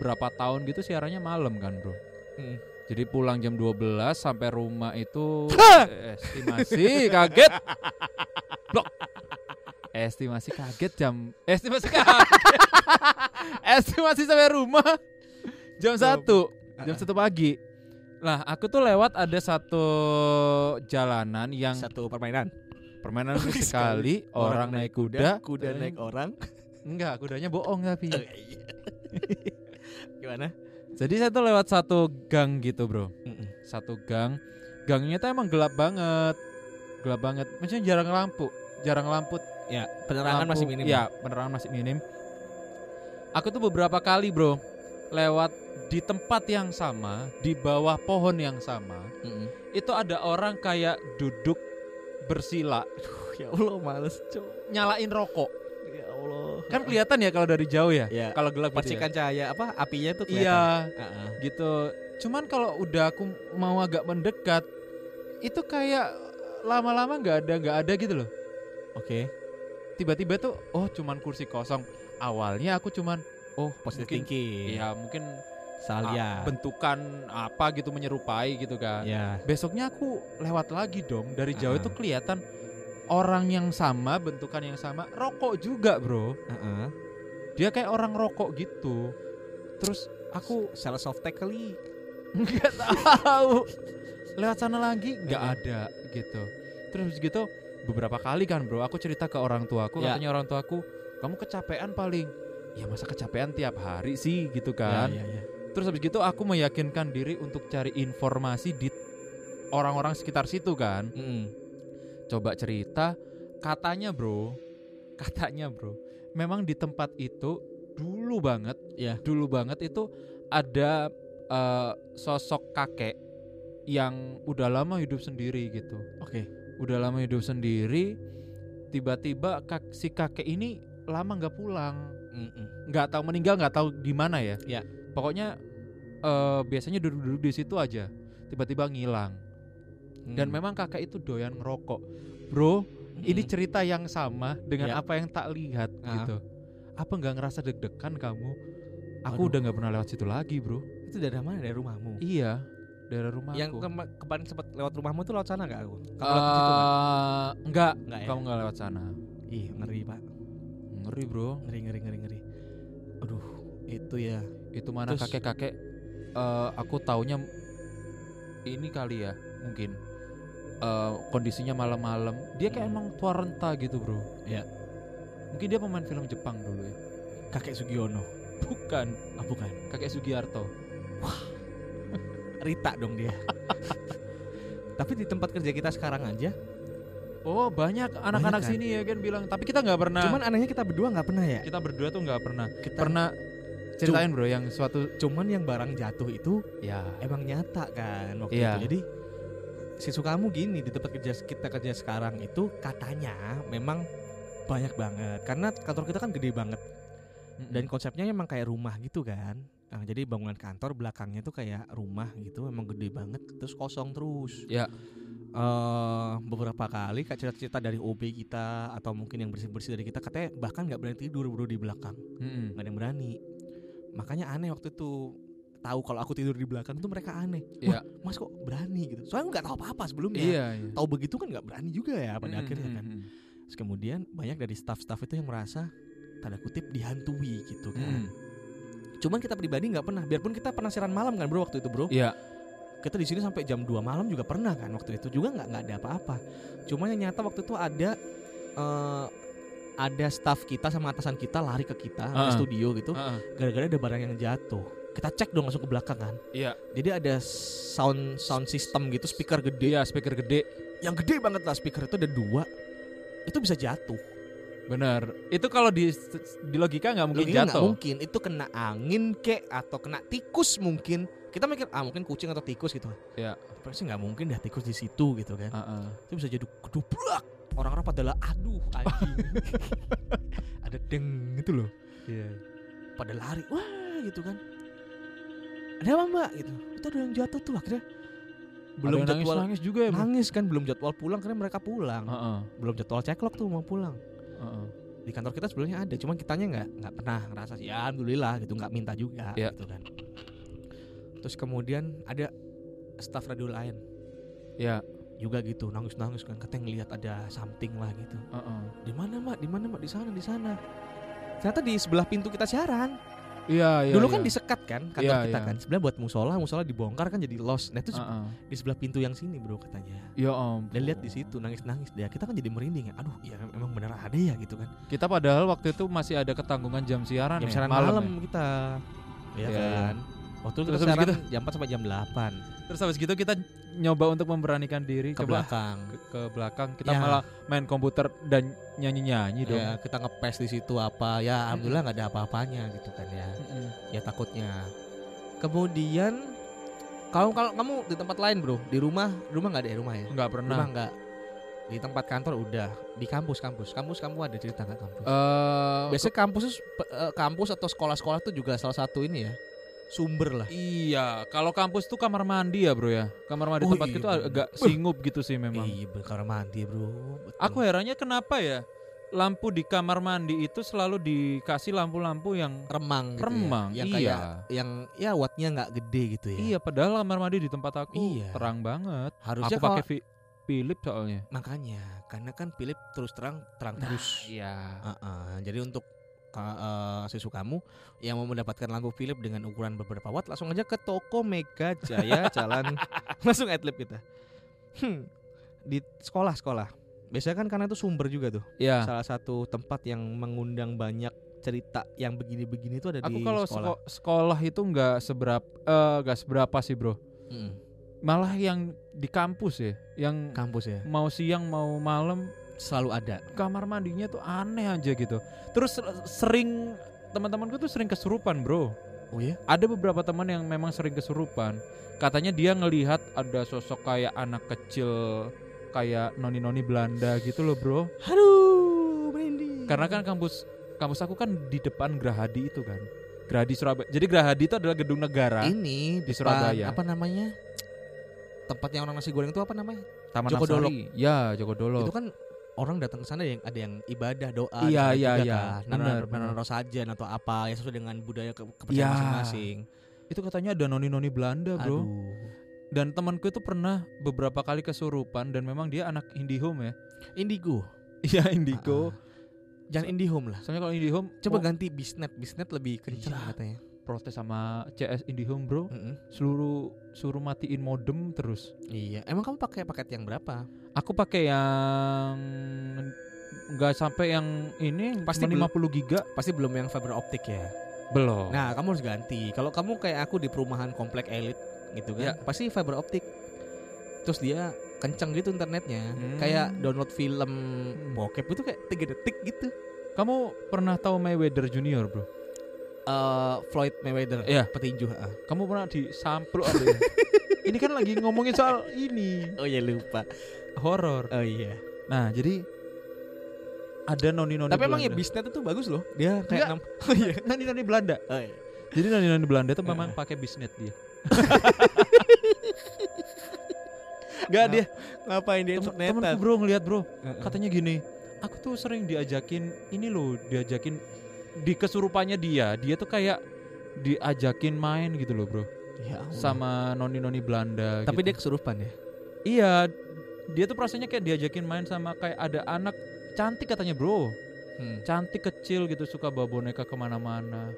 berapa tahun gitu siarannya malam kan bro. Mm. Jadi pulang jam 12 sampai rumah itu eh, estimasi kaget. Blok. Estimasi kaget jam estimasi kaget. estimasi sampai rumah jam 1, jam. 1 pagi. Lah, aku tuh lewat ada satu jalanan yang satu permainan permainan sekali, orang naik kuda, kuda eh, naik orang Enggak, kudanya bohong tapi. gimana Jadi saya tuh lewat satu gang gitu, Bro. Mm-mm. Satu gang. Gangnya tuh emang gelap banget. gelap banget. Maksudnya jarang lampu, jarang lampu. Ya, penerangan lampu- masih minim. Ya, penerangan masih minim. Aku tuh beberapa kali, Bro, lewat di tempat yang sama, di bawah pohon yang sama, Mm-mm. itu ada orang kayak duduk bersila, Ya Allah, males, Cuk. nyalain rokok. Ya Allah. Kan kelihatan ya kalau dari jauh ya. Ya. Kalau gelap gitu ya. Percikan cahaya apa apinya tuh Iya, kelihatan. Heeh. gitu. Cuman kalau udah aku mau agak mendekat, itu kayak lama-lama nggak ada nggak ada gitu loh. Oke. Tiba-tiba tuh, oh cuman kursi kosong. Awalnya aku cuman, oh Positive mungkin, thinking. ya mungkin Salia. ah, bentukan apa gitu menyerupai gitu kan. Ya. Besoknya aku lewat lagi dong. Dari jauh Ah. itu kelihatan orang yang sama, bentukan yang sama, rokok juga bro. Heeh. Dia kayak orang rokok gitu. Terus aku salah soft kali. nggak tahu lewat sana lagi nggak Heeh. ada gitu terus gitu beberapa kali kan bro aku cerita ke orang tuaku Ya. katanya orang tuaku kamu kecapean paling ya masa kecapean tiap hari sih gitu kan Ya, ya, ya. terus habis gitu aku meyakinkan diri untuk cari informasi di orang-orang sekitar situ kan Mm-mm. coba cerita katanya bro katanya bro memang di tempat itu dulu banget Ya. dulu banget itu ada eh, sosok kakek yang udah lama hidup sendiri gitu Oke. Udah lama hidup sendiri tiba-tiba kak- si kakek ini lama nggak pulang nggak tahu meninggal nggak tahu di mana ya Ya. pokoknya eh, biasanya duduk-duduk di situ aja tiba-tiba ngilang dan Mm. memang kakek itu doyan ngerokok bro ini Mm-mm. cerita yang sama dengan Ya. apa yang tak lihat Ah. gitu apa nggak ngerasa deg-degan kamu aku Waduh. udah nggak pernah lewat situ lagi bro itu dari mana? Dari rumahmu. iya dari rumahku Yang kema- kemarin sempat lewat rumahmu tuh lewat sana gak aku? Kamu Eh, lewat situ kan? enggak Enggak ya? kamu nggak lewat sana Ih, ngeri, Pak. ngeri bro Ngeri, ngeri, ngeri, ngeri. Aduh, itu ya. itu mana Terus- kakek-kakek eh, aku taunya ini kali ya mungkin eh, kondisinya malam-malam dia kayak Hmm. emang tua renta gitu bro Ya. mungkin dia pemain film Jepang dulu ya Kakek Sugiono. bukan Ah, bukan. kakek Sugiarto Rita dong dia. Tapi di tempat kerja kita sekarang aja, oh banyak anak-anak kan? sini ya kan bilang tapi kita nggak pernah cuman anehnya kita berdua nggak pernah ya. kita berdua tuh nggak pernah Kita pernah ceritain bro yang suatu cuman yang barang jatuh itu ya emang nyata kan waktu Iya. itu. Jadi si kamu gini di tempat kerja kita kerja sekarang itu katanya memang banyak banget karena kantor kita kan gede banget dan konsepnya emang kayak rumah gitu kan. Nah, jadi bangunan kantor belakangnya tuh kayak rumah gitu, emang gede banget terus kosong terus. Ya. Eh, beberapa kali kak cerita-cerita dari OB kita atau mungkin yang bersih-bersih dari kita katanya bahkan nggak berani tidur bro di belakang, Mm-mm. nggak ada yang berani. Makanya aneh waktu itu tahu kalau aku tidur di belakang tuh mereka aneh. Iya. Wah, Mas kok berani gitu? Soalnya nggak tahu apa-apa sebelumnya. iya iya Tahu begitu kan nggak berani juga ya pada Mm-mm, akhirnya kan. mm-mm. Terus kemudian banyak dari staff-staff itu yang merasa tanda kutip dihantui gitu kan. Mm. Cuman kita pribadi nggak pernah. Biarpun kita pernah siaran malam kan bro waktu itu bro. Iya. Kita di sini sampai jam 2 malam juga pernah kan waktu itu juga nggak nggak ada apa-apa. Cuma yang nyata waktu itu ada eh ada staff kita sama atasan kita lari ke kita ke Ah. studio gitu Heeh. gara-gara ada barang yang jatuh. Kita cek dong langsung ke belakang kan. Iya. Jadi ada sound sound system gitu speaker gede Iya speaker gede yang gede banget lah speaker itu ada dua itu bisa jatuh bener. Itu kalau di di logika nggak mungkin nggak jatuh. mungkin. Itu kena angin kek atau kena tikus mungkin. Kita mikir ah mungkin kucing atau tikus gitu Iya. pasti nggak mungkin dah tikus di situ gitu kan. Heeh. itu bisa jadi kedubrak orang-orang pada lah aduh anjing. Ada deng gitu loh. Iya. pada lari wah gitu kan. Ada apa mbak? Gitu. Itu ada yang jatuh tuh akhirnya belum Ada jadwal nangis, nangis juga ya nangis kan belum jadwal pulang karena mereka pulang. Heeh. belum jadwal ceklok tuh mau pulang Di kantor kita sebelumnya ada cuman kitanya nggak nggak pernah ngerasa sih ya alhamdulillah gitu nggak minta juga Iya. gitu kan. Terus kemudian ada staff radio lain. Iya. juga gitu nangis nangis kan katanya ngelihat ada something lah gitu. Heeh. di mana mbak di mana mbak di sana di sana. Ternyata di sebelah pintu kita siaran Iya, iya. dulu kan iya. disekat kan kantor Iya, kita iya. kan sebelah buat musola musola dibongkar kan jadi lost nah itu Heeh. di sebelah pintu yang sini bro katanya Ya om. dan lihat di situ nangis nangis dia kita kan jadi merinding ya aduh ya emang bener ada ya gitu kan Kita padahal waktu itu masih ada ketanggungan jam siaran jam ya, siaran malam. malam, ya? kita ya Iya, iya. kan Waktu itu kita siaran jam 4 sampai jam 8 Terus habis gitu kita nyoba untuk memberanikan diri ke coba belakang. ke, ke belakang kita Ya. malah main komputer dan nyanyi-nyanyi dong. Ya, kita ngepes di situ apa ya alhamdulillah nggak ada apa-apanya gitu kan ya. Mm-mm. Ya takutnya. Kemudian kalau kalau kamu di tempat lain, Bro, di rumah, rumah nggak ada ya rumah ya? Nggak pernah. Rumah nggak. Di tempat kantor udah, di kampus kampus. Kampus kamu ada cerita nggak kampus? Eh, Biasanya kampus eh, kampus atau sekolah-sekolah tuh juga salah satu ini ya sumber lah. Iya, kalau kampus tuh kamar mandi ya bro ya. Kamar mandi Oh, tempat iya, itu bener. agak singup gitu sih memang. Iya, kamar mandi bro. Betul. Aku herannya kenapa ya lampu di kamar mandi itu selalu dikasih lampu-lampu yang remang, gitu ya. remang. yang iya. kayak yang ya wattnya nggak gede gitu ya. Iya, padahal kamar mandi di tempat aku Iya. terang banget. Harusnya aku pakai Philip soalnya. makanya karena kan Philip terus terang terang terus. Iya. Heeh, jadi untuk eh, siswa kamu yang mau mendapatkan lampu Philip dengan ukuran beberapa watt langsung aja ke toko Mega Jaya Jalan langsung adlib kita. Hmm, di sekolah-sekolah. Biasanya kan karena itu sumber juga tuh. Iya. Salah satu tempat yang mengundang banyak cerita yang begini-begini itu ada Aku di kalau sekolah. seko- sekolah itu nggak seberapa eh nggak seberapa sih, Bro. Mm, Malah yang di kampus ya, yang kampus ya. mau siang mau malam Selalu ada. kamar mandinya tuh aneh aja gitu. Terus ser- sering teman-temanku tuh sering kesurupan, Bro. Oh ya? Ada beberapa teman yang memang sering kesurupan. Katanya dia ngelihat ada sosok kayak anak kecil kayak noni-noni Belanda gitu loh, Bro. Aduh, Brandy. Karena kan kampus kampus aku kan di depan Gerahadi itu kan. Gerahadi Surabaya. Jadi Gerahadi itu adalah gedung negara, ini di depan, Surabaya. Apa namanya? Tempatnya orang nasi goreng itu apa namanya? Taman Joko Dolok. Ya, Joko Dolok. Itu kan orang datang ke sana yang ada yang ibadah doa Iya, iya, iya. kan. Benar, Nanar- benar. nanar sajen atau apa yang sesuai dengan budaya ke kepercayaan masing-masing. Itu katanya ada noni-noni Belanda, Bro. Aduh. Dan temanku itu pernah beberapa kali kesurupan dan memang dia anak IndiHome ya. Indigo. Iya, Indigo. Ah, ah. Jangan IndiHome lah. Soalnya kalau IndiHome Coba mau ganti Bisnet. Bisnet lebih kencang Iya. katanya. Protes sama CS IndiHome, Bro. Mm-mm. Seluruh suruh matiin modem terus. Iya. Emang kamu pakai paket yang berapa? Aku pakai yang nggak sampai yang ini Pasti cuma 50 giga Pasti belum yang fiber optik ya. belum. Nah, kamu harus ganti. Kalau kamu kayak aku di perumahan komplek elit gitu Ya. kan, pasti fiber optik. Terus dia kenceng gitu internetnya. Hmm. Kayak download film bokep itu kayak 3 detik gitu. Kamu pernah tahu Mayweather Junior, Bro? Eh Floyd Mayweather, Iya. petinju. ah. Kamu pernah disampluk ada ya? Ini kan lagi ngomongin soal ini Oh ya lupa. horor. Oh iya. Nah, jadi ada noni-noni Tapi emang ya bisnet itu bagus loh. Dia kayak enam. Oh iya. noni-noni Belanda. Oh, iya. Jadi noni-noni Belanda itu memang pakai bisnet dia. Enggak dia. Ngapain dia Tem- internetan? Temenku bro ngeliat bro, katanya gini, aku tuh sering diajakin ini loh, diajakin di kesurupannya dia, dia tuh kayak diajakin main gitu loh bro, Ya Allah. sama noni-noni Belanda. Tapi gitu. dia kesurupan ya. Iya, dia tuh perasaannya kayak diajakin main sama kayak ada anak cantik katanya bro, Hmm. cantik kecil gitu suka bawa boneka ke mana-mana.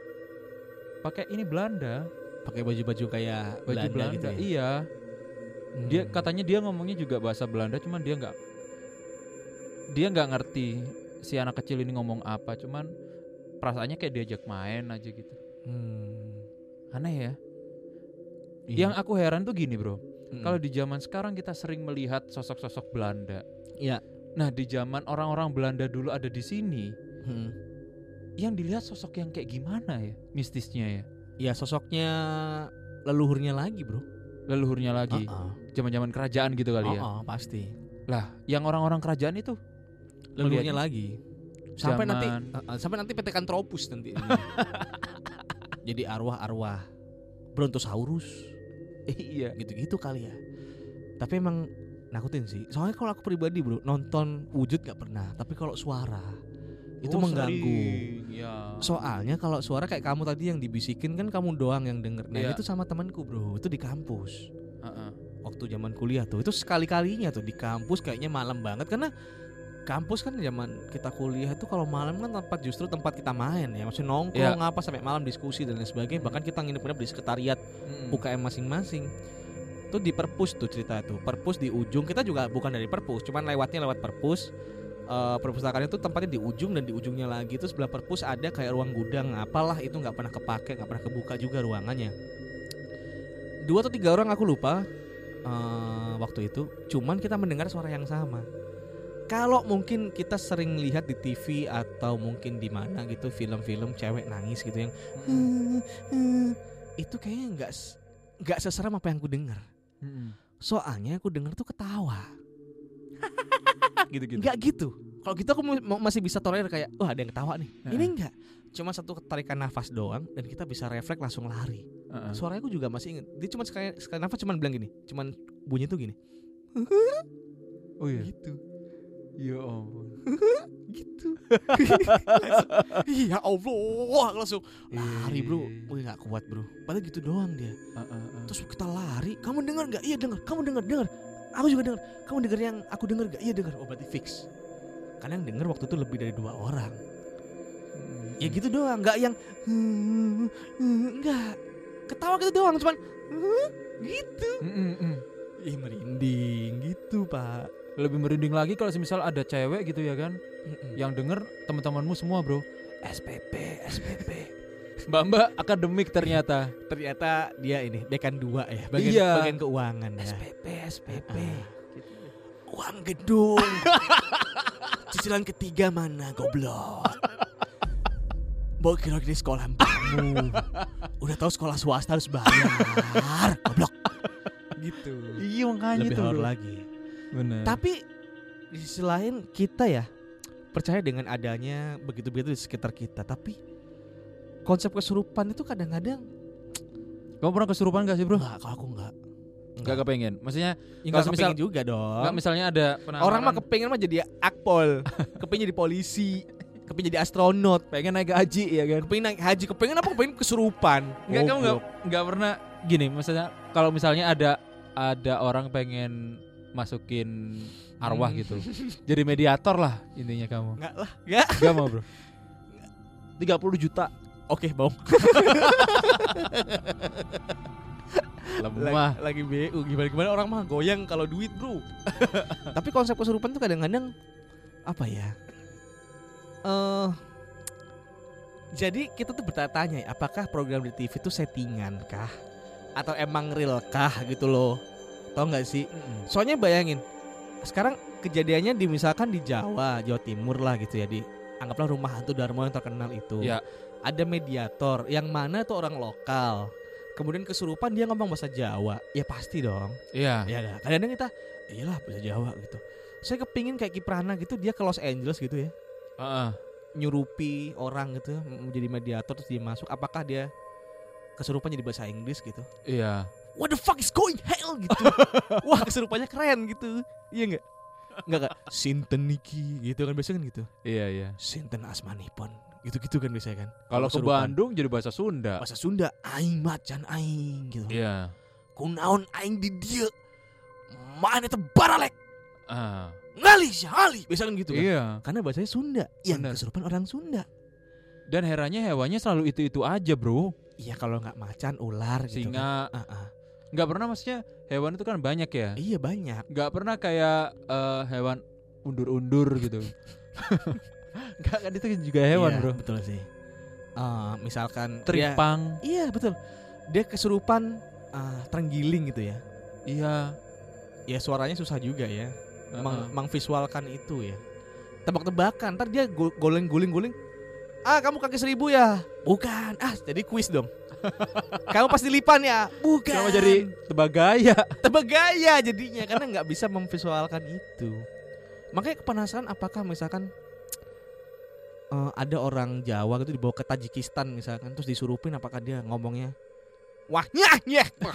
Pakai ini Belanda, Pakai baju-baju kayak baju Belanda, Belanda. gitu ya. Iya, Hmm. dia katanya dia ngomongnya juga bahasa Belanda, cuman dia nggak dia nggak ngerti si anak kecil ini ngomong apa, cuman perasaannya kayak diajak main aja gitu. Hmm. Aneh ya. Iya. Yang aku heran tuh gini bro, Mm-mm. kalau di zaman sekarang kita sering melihat sosok-sosok Belanda. Iya. Nah di zaman orang-orang Belanda dulu ada di sini, Hmm. yang dilihat sosok yang kayak gimana ya, mistisnya ya, Ya sosoknya leluhurnya lagi bro. leluhurnya lagi, zaman-zaman kerajaan gitu kali ya. Heeh, pasti. Lah, yang orang-orang kerajaan itu Leluhurnya lagi. Sampai nanti Zaman- Heeh, sampai nanti Pithecanthropus nanti. Jadi arwah-arwah Brontosaurus iya, gitu-gitu kali ya. Tapi emang nakutin sih. Soalnya kalau aku pribadi bro nonton wujud gak pernah. Tapi kalau suara itu Oh, mengganggu. Ya. Soalnya kalau suara kayak kamu tadi yang dibisikin kan kamu doang yang denger. Nah Iya. itu sama temanku bro. Itu di kampus. Heeh. Waktu zaman kuliah tuh. Itu sekali kalinya tuh di kampus kayaknya malam banget karena kampus kan zaman kita kuliah itu kalau malam kan tempat justru tempat kita main ya. Masih nongkrong apa sampai malam diskusi dan lain sebagainya. Bahkan kita nginep-nginep di sekretariat Mm. UKM masing-masing. Itu di perpus tuh cerita tuh perpus di ujung kita juga bukan dari perpus cuman lewatnya lewat perpus. Eh, perpustakaan itu tempatnya di ujung dan di ujungnya lagi terus sebelah perpus ada kayak ruang gudang. Apalah itu nggak pernah kepake nggak pernah kebuka juga ruangannya. Dua atau tiga orang aku lupa eh, waktu itu. Cuman kita mendengar suara yang sama kalau mungkin kita sering lihat di TV atau mungkin di mana gitu film-film cewek nangis gitu yang itu kayaknya nggak nggak seseram apa yang aku dengar. Soalnya aku dengar tuh ketawa. Gitu-gitu. nggak gitu. Kalau gitu aku masih bisa tolerir kayak wah ada yang ketawa nih. Ini Heeh. enggak cuma satu tarikan nafas doang dan kita bisa refleks langsung lari. Heeh. suaranya aku juga masih inget dia cuma sekali, sekali nafas cuma bilang gini cuman bunyi tuh gini. Oh iya. gitu Ya ampun. gitu. Ya Allah langsung lari bro. Iya. Wih nggak kuat bro. Padahal gitu doang dia. Heeh, heeh. terus kita lari. Kamu dengar nggak? Iya dengar. Kamu dengar dengar. Aku juga dengar. Kamu dengar yang aku dengar nggak? Iya dengar. Oh berarti fix. Karena yang dengar waktu itu lebih dari dua orang. Mm. ya gitu doang. Nggak yang "Hmm, hmm," nggak. Ketawa gitu doang cuman "Hmm," gitu. Mm, mm, mm. Lebih merinding lagi kalau semisal ada cewek gitu ya kan, yang denger teman-temanmu semua bro. SPP, SPP. Mbak-mbak akademik ternyata. ternyata dia ini dekan dua ya bagian Iya. bagian keuangan ya SPP, SPP. Ah. uang gedung cicilan ketiga mana goblok Bawa kira di sekolah kamu Udah tahu sekolah swasta harus bayar Goblok Gitu Iya makanya Lebih tuh bro. lagi Bener. Tapi di sisi lain kita ya percaya dengan adanya begitu-begitu di sekitar kita. Tapi konsep kesurupan itu kadang-kadang Kamu pernah kesurupan gak sih bro? enggak kalau aku enggak. Gak kepengen. Maksudnya Ya, kalau enggak misal- juga dong. nggak misalnya ada penawaran Orang mah kepengen mah jadi akpol, kepengen jadi polisi, kepengen jadi astronot, pengen naik haji ya kan? kepengen naik haji, kepengen apa? Kepengen kesurupan. Enggak kamu nggak Goblok. nggak pernah gini maksudnya kalau misalnya ada ada orang pengen masukin arwah Hmm. gitu. Jadi mediator lah intinya kamu. Enggak lah. Enggak. Gak mau, Bro. 30 juta. Oke, Bang. Lemah. lagi, lagi BU gimana gimana orang mah goyang kalau duit bro tapi konsep kesurupan tuh kadang-kadang apa ya eh jadi kita tuh bertanya-tanya ya, apakah program di TV itu settingan kah atau emang real kah gitu loh tau nggak sih? Soalnya bayangin sekarang kejadiannya di misalkan di Jawa Jawa Timur lah gitu ya di anggaplah rumah hantu Darmo yang terkenal itu. Ya. ada mediator yang mana tuh orang lokal kemudian kesurupan dia ngomong bahasa Jawa. Ya pasti dong. Iya. ya kan kadang-kadang kita iyalah bahasa Jawa gitu. Saya kepingin kayak Kiprana gitu dia ke Los Angeles gitu ya. Heeh. nyurupi orang gitu menjadi mediator terus dia masuk. Apakah dia kesurupan jadi bahasa Inggris gitu? Iya. What the fuck is going hell gitu wah kesurupannya keren gitu iya nggak nggak kak Sinten Niki gitu kan biasanya kan gitu Iya, iya. Sinten Asmanipun gitu-gitu kan biasanya kan Kalau ke. Bandung jadi bahasa Sunda. bahasa Sunda aing macan aing gitu Iya. kunaon aing di dia mana teh baralek Ah. ngali syali biasanya kan gitu kan Iya. karena bahasanya Sunda yang Bener. kesurupan orang Sunda Dan herannya hewannya selalu itu-itu aja, Bro. iya kalau nggak macan ular gitu kan. Singa. Ah, ah. Nggak pernah maksudnya hewan itu kan banyak ya. iya banyak Nggak pernah kayak eh, hewan undur-undur gitu. Nggak kan itu juga hewan, Iya, Bro. betul sih Eh, misalkan dia- Teripang. iya betul dia kesurupan ah, terenggiling gitu ya Iya. ya suaranya susah juga ya Heeh. Meng- mengvisualkan itu ya tebak-tebakan ntar dia go- goleng-guling-guling ah kamu kaki seribu ya bukan ah jadi kuis dong kamu pasti lipan ya? Bukan. Sama jadi tebagaya. tebak gaya jadinya karena nggak bisa memvisualkan itu. Makanya penasaran apakah misalkan eh, ada orang Jawa gitu dibawa ke Tajikistan misalkan terus disurupin apakah dia ngomongnya wah nyah nyah Gitu.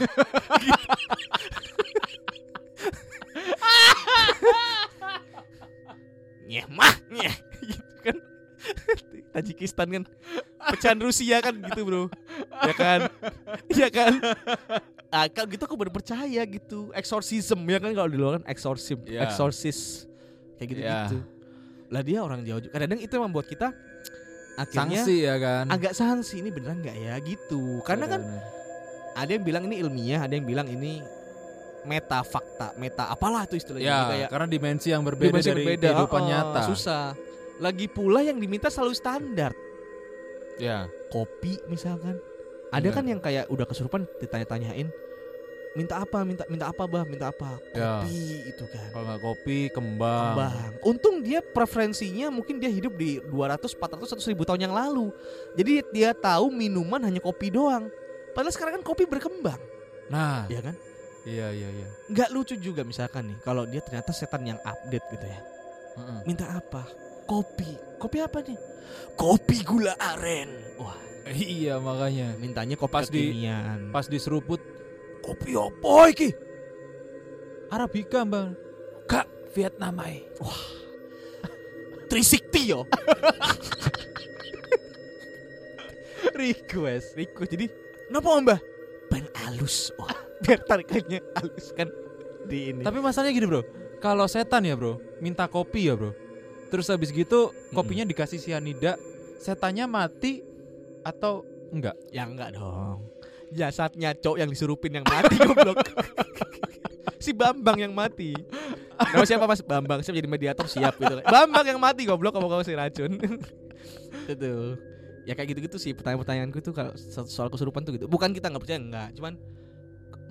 nyeh mah nyeh. Gitu kan Tajikistan kan. Pecahan Rusia kan gitu bro. Ya kan? Ya kan? Ah kalau gitu aku baru percaya gitu. Exorcism ya kan kalau di luar kan? Exorcism Iya. exorcist. Kayak gitu Iya. gitu lah dia orang Jawa juga. Kadang itu yang membuat kita akhirnya Sanksi ya kan. agak sanksi ini beneran nggak ya? Gitu. Karena kan Bener-bener. ada yang bilang ini ilmiah ada yang bilang ini meta fakta meta apalah itu istilahnya. Ya, kayak karena dimensi yang berbeda dimensi dari berbeda, kehidupan oh, nyata. susah lagi pula yang diminta selalu standar. Ya. kopi misalkan. Ada Iya. kan yang kayak udah kesurupan ditanya-tanyain minta apa? Minta minta apa bah? Minta apa? Ya. kopi itu kan. Kalau nggak kopi, kembang. kembang. Untung dia preferensinya mungkin dia hidup di 200 400 atau 1000 tahun yang lalu. Jadi dia tahu minuman hanya kopi doang. Padahal sekarang kan kopi berkembang. Nah, ya kan? Iya iya iya. nggak lucu juga misalkan nih kalau dia ternyata setan yang update gitu ya. Heeh. minta apa kopi. Kopi apa nih? Kopi gula aren. Wah. Iya makanya. mintanya kopi Pas di- kekinian. Pas diseruput. Kopi apa iki? Arabica, Bang. Kak, Vietnam ae. Trisikti yo. Request. Riko jadi? Kenapa mbah? Ban alus. Wah. Biar tarikannya alus kan di ini. Tapi masalahnya gini, Bro. Kalau setan ya, Bro, minta kopi ya, Bro. Terus habis gitu kopinya dikasih sianida, setannya mati atau enggak? ya enggak dong. Jasadnya cowok yang disurupin yang mati goblok. Si Bambang yang mati. Nama siapa mas? Bambang. Siap jadi mediator? Siap gitu. Bambang yang mati goblok. Kamu kamu si racun? Itu ya kayak gitu-gitu sih pertanyaan-pertanyaanku tuh kalau so- soal kesurupan tuh gitu. Bukan kita nggak percaya enggak. Cuman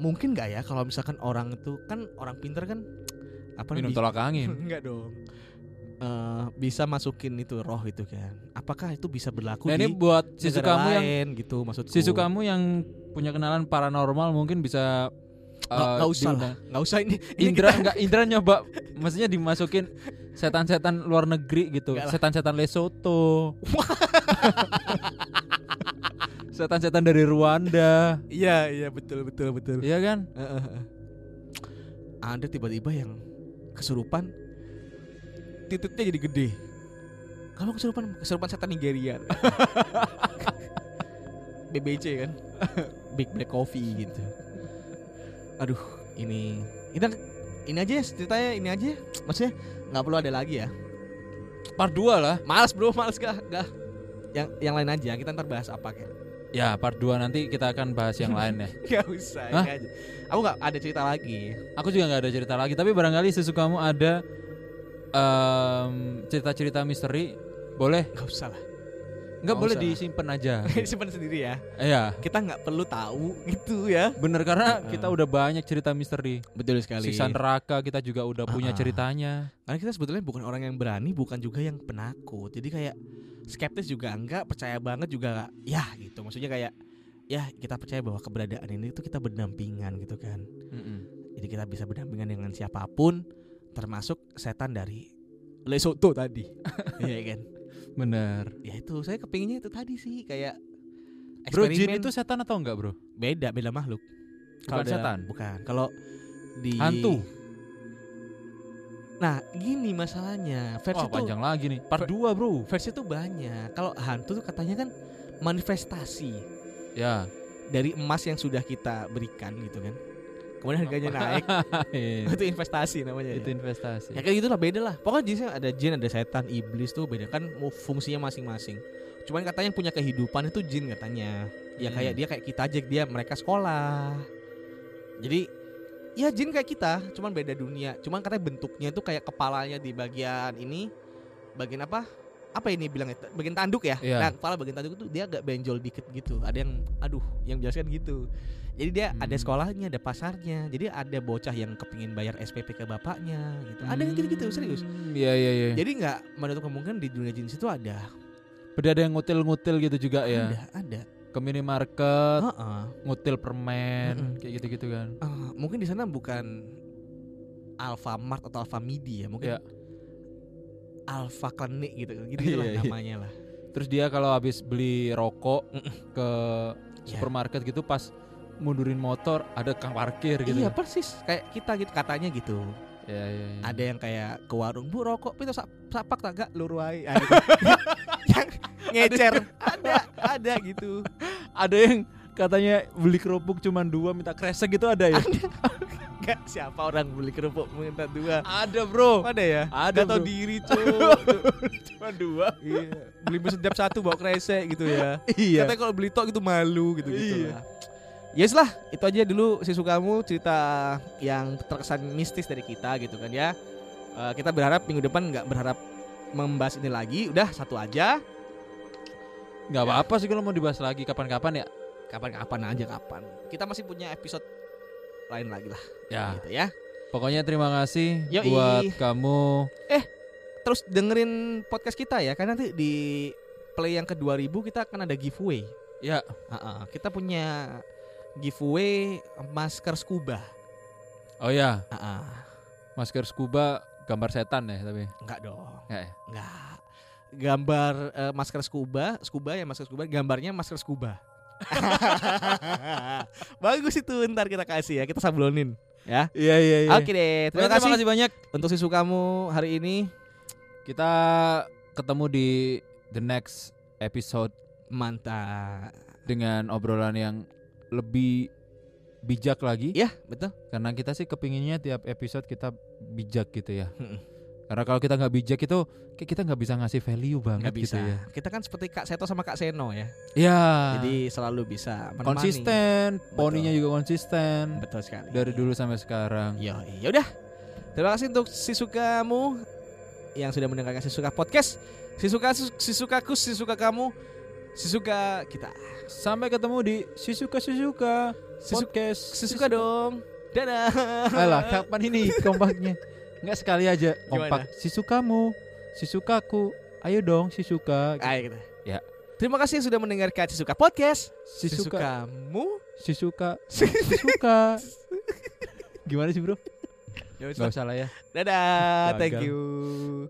mungkin nggak ya kalau misalkan orang itu kan orang pinter kan apa Minum tolak angin. enggak dong Eh, bisa masukin itu roh itu kan apakah itu bisa berlaku Nah, di ini buat sisu kamu yang lain gitu maksudku sisu kamu yang punya kenalan paranormal mungkin bisa nggak nggak usah lah nggak usah ini, ini Indra kita- enggak Indra nyoba maksudnya dimasukin setan-setan luar negeri gitu. Setan-setan Lesotho. setan-setan dari Rwanda. iya iya betul betul betul Iya kan? Heeh, heeh. ada tiba-tiba yang kesurupan titiknya jadi gede kamu kesurupan kesurupan setan Nigeria BBC kan Big Black Coffee gitu aduh ini ini ini aja ya ceritanya ini aja maksudnya nggak perlu ada lagi ya Part 2 lah. Males bro, males gak, gak. Yang yang lain aja, kita ntar bahas apa kayak. Ya, part 2 nanti kita akan bahas yang lain ya. Gak usah, Hah? aja. Aku gak ada cerita lagi. Aku juga nggak ada cerita lagi, tapi barangkali sesu kamu ada em, cerita-cerita misteri, boleh? Gak usah lah. Nggak Nggak boleh usah. disimpan aja. Simpan sendiri ya. Iya, Kita nggak perlu tahu gitu ya. bener karena Heeh. kita udah banyak cerita misteri. Betul sekali. Siksa neraka kita juga udah punya Ah. ceritanya. Karena kita sebetulnya bukan orang yang berani, bukan juga yang penakut. Jadi kayak skeptis juga enggak, percaya banget juga enggak. Ya gitu. Maksudnya kayak ya kita percaya bahwa keberadaan ini itu kita berdampingan gitu kan. Mm-mm. Jadi kita bisa berdampingan dengan siapa pun termasuk setan dari Lesotho tadi. Iya kan? Bener. Ya itu saya kepinginnya itu tadi sih kayak Bro, jin eksperimen. itu setan atau enggak, Bro? beda beda makhluk. Kalau setan. Bukan. Kalau di Hantu. Nah, gini masalahnya. Versi Wah, tuh panjang lagi nih. Part 2, Bro. versi tuh banyak. Kalau hantu tuh katanya kan manifestasi Ya. dari emas yang sudah kita berikan gitu kan. Kemudian harganya naik, itu investasi namanya. itu ya. investasi. Ya kayak gitulah beda lah. Pokoknya jenisnya ada jin, ada setan, iblis tuh beda kan fungsinya masing-masing. Cuman katanya yang punya kehidupan itu jin katanya. Ya Hmm. kayak dia kayak kita aja dia mereka sekolah. Jadi ya jin kayak kita, cuman beda dunia. Cuman katanya bentuknya itu kayak kepalanya di bagian ini bagian apa? Apa ini bilangnya? Bagian tanduk ya? Iya. Nah, kepala bagian tanduk itu dia agak benjol dikit gitu. Ada yang aduh, yang jelaskan gitu. Jadi dia ada Hmm. sekolahnya, ada pasarnya. Jadi ada bocah yang kepingin bayar SPP ke bapaknya gitu. Ada yang gitu-gitu serius. Hmm, Iya, iya, iya. Jadi nggak menutup kemungkinan di dunia jenis itu ada. Berarti ada yang ngutil-ngutil gitu juga ya. Ada, ada. Ke minimarket, Heeh. ngutil permen, Mm-mm. kayak gitu-gitu kan. Eh, mungkin di sana bukan Alfamart atau Alfamidi ya, mungkin Iya. Alfa Klinik gitu. Gitu lah Iya, iya. namanya lah. Terus dia kalau habis beli rokok ke Ya. supermarket gitu pas mundurin motor ada kang parkir gitu. Iya persis kayak kita gitu katanya gitu. Iya, iya, iya. Ada yang kayak ke warung, "Bu, rokok pito sak sapak tak gak luru wae." Ah, gitu. yang ngecer. ada, ada gitu. ada yang katanya beli kerupuk cuma dua minta kresek gitu ada ya? Gak siapa orang beli kerupuk minta dua. ada bro. Ada ya? Ada, bro. diri cuy. cuma dua. iya. Beli setiap satu bawa kresek gitu ya. Iya. Katanya kalau beli tok gitu malu gitu gitu Iya. lah. Yes lah, itu aja dulu sisu kamu cerita yang terkesan mistis dari kita gitu kan ya. Eh, kita berharap minggu depan nggak berharap membahas ini lagi, udah satu aja. Nggak apa-apa sih kalau mau dibahas lagi kapan-kapan ya. Kapan-kapan aja kapan. Kita masih punya episode lain lagi lah. Ya, Gitu ya. pokoknya terima kasih Yoi. buat kamu. Terus dengerin podcast kita ya, karena nanti di play yang ke-2000 kita akan ada giveaway. Ya, Ah, ah, kita punya giveaway masker scuba. oh ya, Ah, ah. masker scuba gambar setan ya tapi. Enggak dong. Enggak ya? Enggak. Gambar eh, masker scuba, scuba ya masker scuba, gambarnya masker scuba. Bagus itu ntar kita kasih ya, kita sablonin ya. Iya iya Oke deh, terima, Terima, kasih kasih banyak. untuk sisu kamu hari ini. Kita ketemu di the next episode Mantap. dengan obrolan yang lebih bijak lagi. Iya, betul. Karena kita sih kepinginnya tiap episode kita bijak gitu ya. Karena kalau kita nggak bijak itu kita nggak bisa ngasih value banget bisa. gitu ya. Kita kan seperti Kak Seto sama Kak Seno ya. Ya. Jadi selalu bisa menemani. konsisten, poninya juga konsisten Betul sekali. dari dulu sampai sekarang. Yo, ya udah. Terima kasih untuk Sisukamu yang sudah mendengarkan Sisuka podcast. Sisuka Sisukaku, Sisuka kamu, Sisuka kita. Sampai ketemu di Sisuka Sisuka Sisu- podcast. Sisuka dong. Dadah. Alah, kapan ini kompaknya? Enggak sekali aja Gimana? kompak. Sisukamu, Sisukaku. Ayo dong Sisuka. Ayo kita. Ya. Terima kasih yang sudah mendengarkan Sisuka podcast. Sisuka, Sisukamu. Sisuka, Sisuka. Gimana sih, Bro? Ya, Gak usah lah ya. Dadah. Thank you.